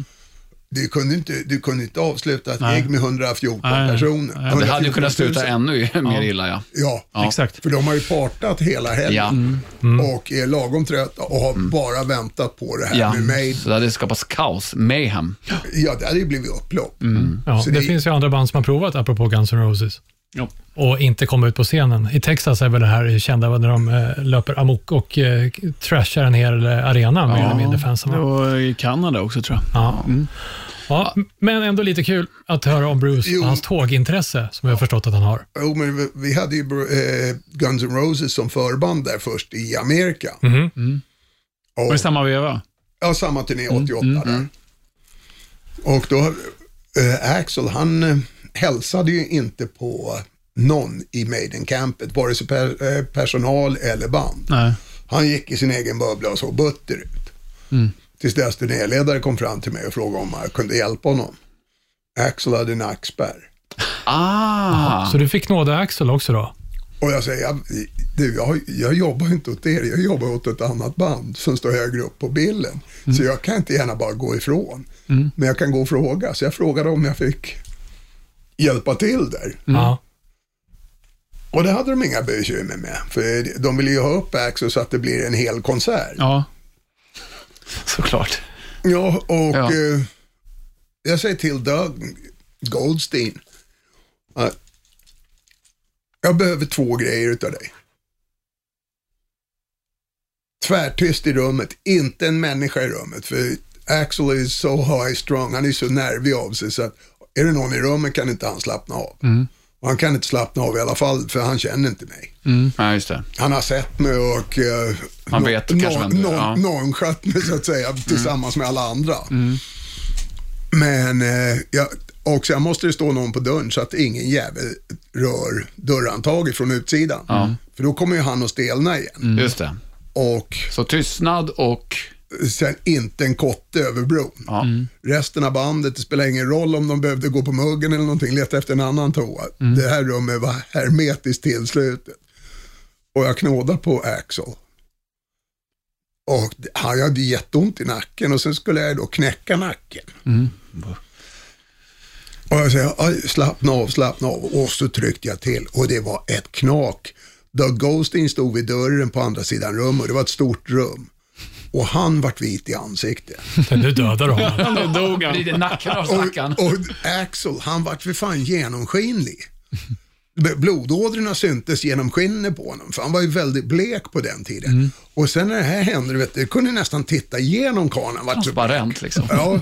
Du, kunde inte, du kunde inte avsluta ett Nej. gig med 114 Nej. personer. Nej, Det hade ju 114 kunnat sluta 000. ännu mer illa, ja. Ja, Ja. Exakt. för de har ju partat hela helgen Ja, och är lagom trötta och har bara väntat på det här ja. med mig. så det hade skapats kaos, mayhem. Ja, det hade ju blivit upplopp. Ja, Så det, det- finns ju andra band som har provat, apropå Guns N' Roses. Ja. Och inte komma ut på scenen. I Texas är väl det här kända när de eh, löper amok och eh, trashar en hel eh, arena, mer eller mindre, fansen. Var i Kanada också tror jag. Ja. Ja, men ändå lite kul att höra om Bruce Jo. och hans tågintresse, som jag har förstått att han har. Jo, men vi, hade ju eh, Guns N' Roses som förband där först i Amerika. Mhm. Och, Var det samma veva? Ja, samma turné 88 där. Och då, eh, Axel, han eh, hälsade ju inte på någon i Maiden-campet, vare sig per, eh, personal eller band. Nej. Han gick i sin egen bubbla och såg butter ut. Tills deras turnéledare kom fram till mig och frågade om jag kunde hjälpa honom. Axel hade nackspärr. Ah, Så du fick nåda Axel också då? Och jag säger, jag, du, jag, jag jobbar inte åt er, jag jobbar åt ett annat band som står högre upp på bilden. Så jag kan inte gärna bara gå ifrån. Men jag kan gå och fråga. Så jag frågade om jag fick hjälpa till där. Ja. Och det hade de inga bekymmer med. För de ville ju ha upp Axel så att det blir en hel konsert. Ja. såklart. Ja, och Ja. Eh, jag säger till Doug Goldstein att jag behöver två grejer utav dig. Tvärtyst i rummet, inte en människa i rummet. För Axel är så high strong, han är så nervig av sig så att är det någon i rummet kan inte han slappna av. Och han kan inte slappna av i alla fall för han känner inte mig. Ja, just det. Han har sett mig och uh, Han vet kanske vem du är, ja. nonchalant mig så att säga tillsammans med alla andra. Men eh, jag, också, jag måste det stå någon på dörren så att ingen jävel rör dörrhandtaget från utsidan. För då kommer ju han att stelna igen. Just det. Och Så tystnad och... sen inte en kotte över bron. Ja. Resten av bandet, det spelar ingen roll om de behövde gå på muggen eller någonting, leta efter en annan toa. Det här rummet var hermetiskt tillslutet. Och jag knådade på Axel. Och han hade jätteont i nacken och sen skulle jag då knäcka nacken. Och jag säger, "Aj, slappna av, slappna av. Och så tryckte jag till och det var ett knak. Doug Ghosting stod vid dörren på andra sidan rummet och det var ett stort rum. Och han vart vit i ansiktet. Nu dödar du honom. Nu dog han. Det nacken av stackaren? Och, och Axel, han vart för fan genomskinlig. Blodådrorna syntes genom skinnet på honom, för han var ju väldigt blek på den tiden. Och sen när det här hände, du vet, du kunde nästan titta igenom karln. Transparent liksom. Ja.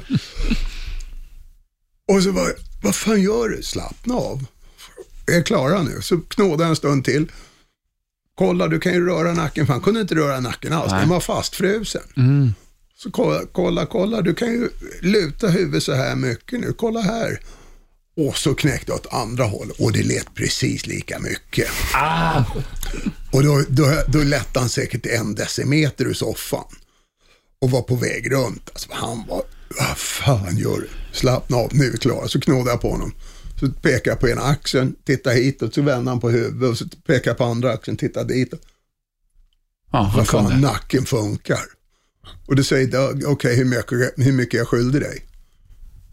Och så bara, vad fan gör du? Slappna av. Jag är klara nu. Så knådade jag en stund till. Kolla, du kan ju röra nacken. För han kunde inte röra nacken alls. Den var fastfrusen. Så kolla, kolla, kolla, du kan ju luta huvudet så här mycket nu. Kolla här. Och så knäckte jag åt andra håll och det lät precis lika mycket. Och då, då, då lättade han säkert en decimeter ur soffan och var på väg runt. Alltså, han var, vad fan gör du? Slappna av, nu är vi klara. Så knådade jag på honom. Så pekade jag på ena axeln, tittade hitåt, så vände han på huvudet och så pekade jag på andra axeln, tittade ditåt. Ja, Vad fan, kunde. nacken funkar. Och då säger Doug, okej hur, mycket, hur mycket jag skyldig dig?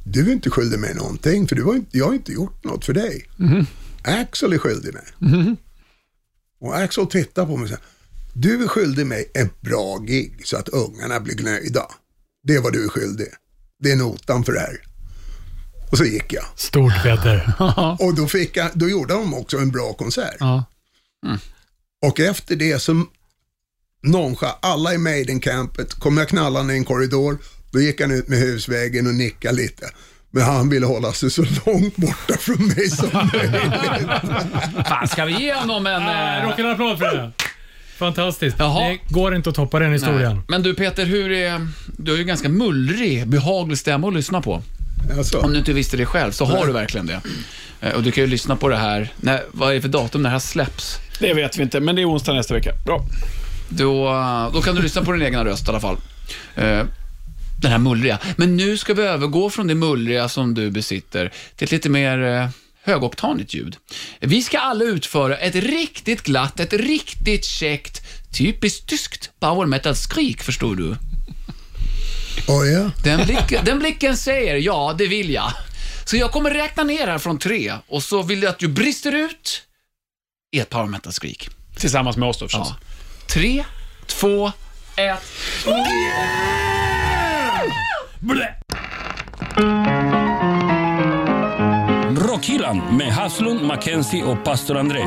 Du är inte skyldig mig någonting, för du har inte, jag har inte gjort något för dig. Axel är skyldig mig. Och Axel tittar på mig och säger, du är skyldig mig ett bra gig så att ungarna blir nöjda. Det är vad du är skyldig. Det är notan för det här. Och så gick jag. Stort Peter. Och då, fick jag, då gjorde de också en bra konsert. Ja. Och efter det så noncha alla i Maiden-campet, kom jag knallande i en korridor, då gick han ut med husvägen och nickade lite. Men han ville hålla sig så långt borta från mig som möjligt. Fan, ska vi ge honom en... Äh, eh, Rock en applåd för det. Fantastiskt. Jaha. Det går inte att toppa den historien. Nej. Men du Peter, hur är... Du har ju ganska mullrig, behaglig stämma att lyssna på. Alltså, Om du inte visste det själv, så har du verkligen det. Eh, Och du kan ju lyssna på det här. När, vad är det för datum när det här släpps? Det vet vi inte, men det är onsdag nästa vecka. Bra. Då, då kan du lyssna på din egna röst i alla fall. Eh, Den här mullriga. Men nu ska vi övergå från det mullriga som du besitter till ett lite mer eh, högoktanigt ljud. Vi ska alla utföra ett riktigt glatt, ett riktigt käckt, typiskt tyskt power metal-skrik, förstår du. Oh ja. Den, blick, den blicken säger ja, det vill jag. Så jag kommer räkna ner här från tre och så vill jag att du brister ut i ett power metal-skrik. Tillsammans med oss då förstås. Ja. Tre, två, ett. Rockhyllan med Haslund, Mackenzie och pastor André.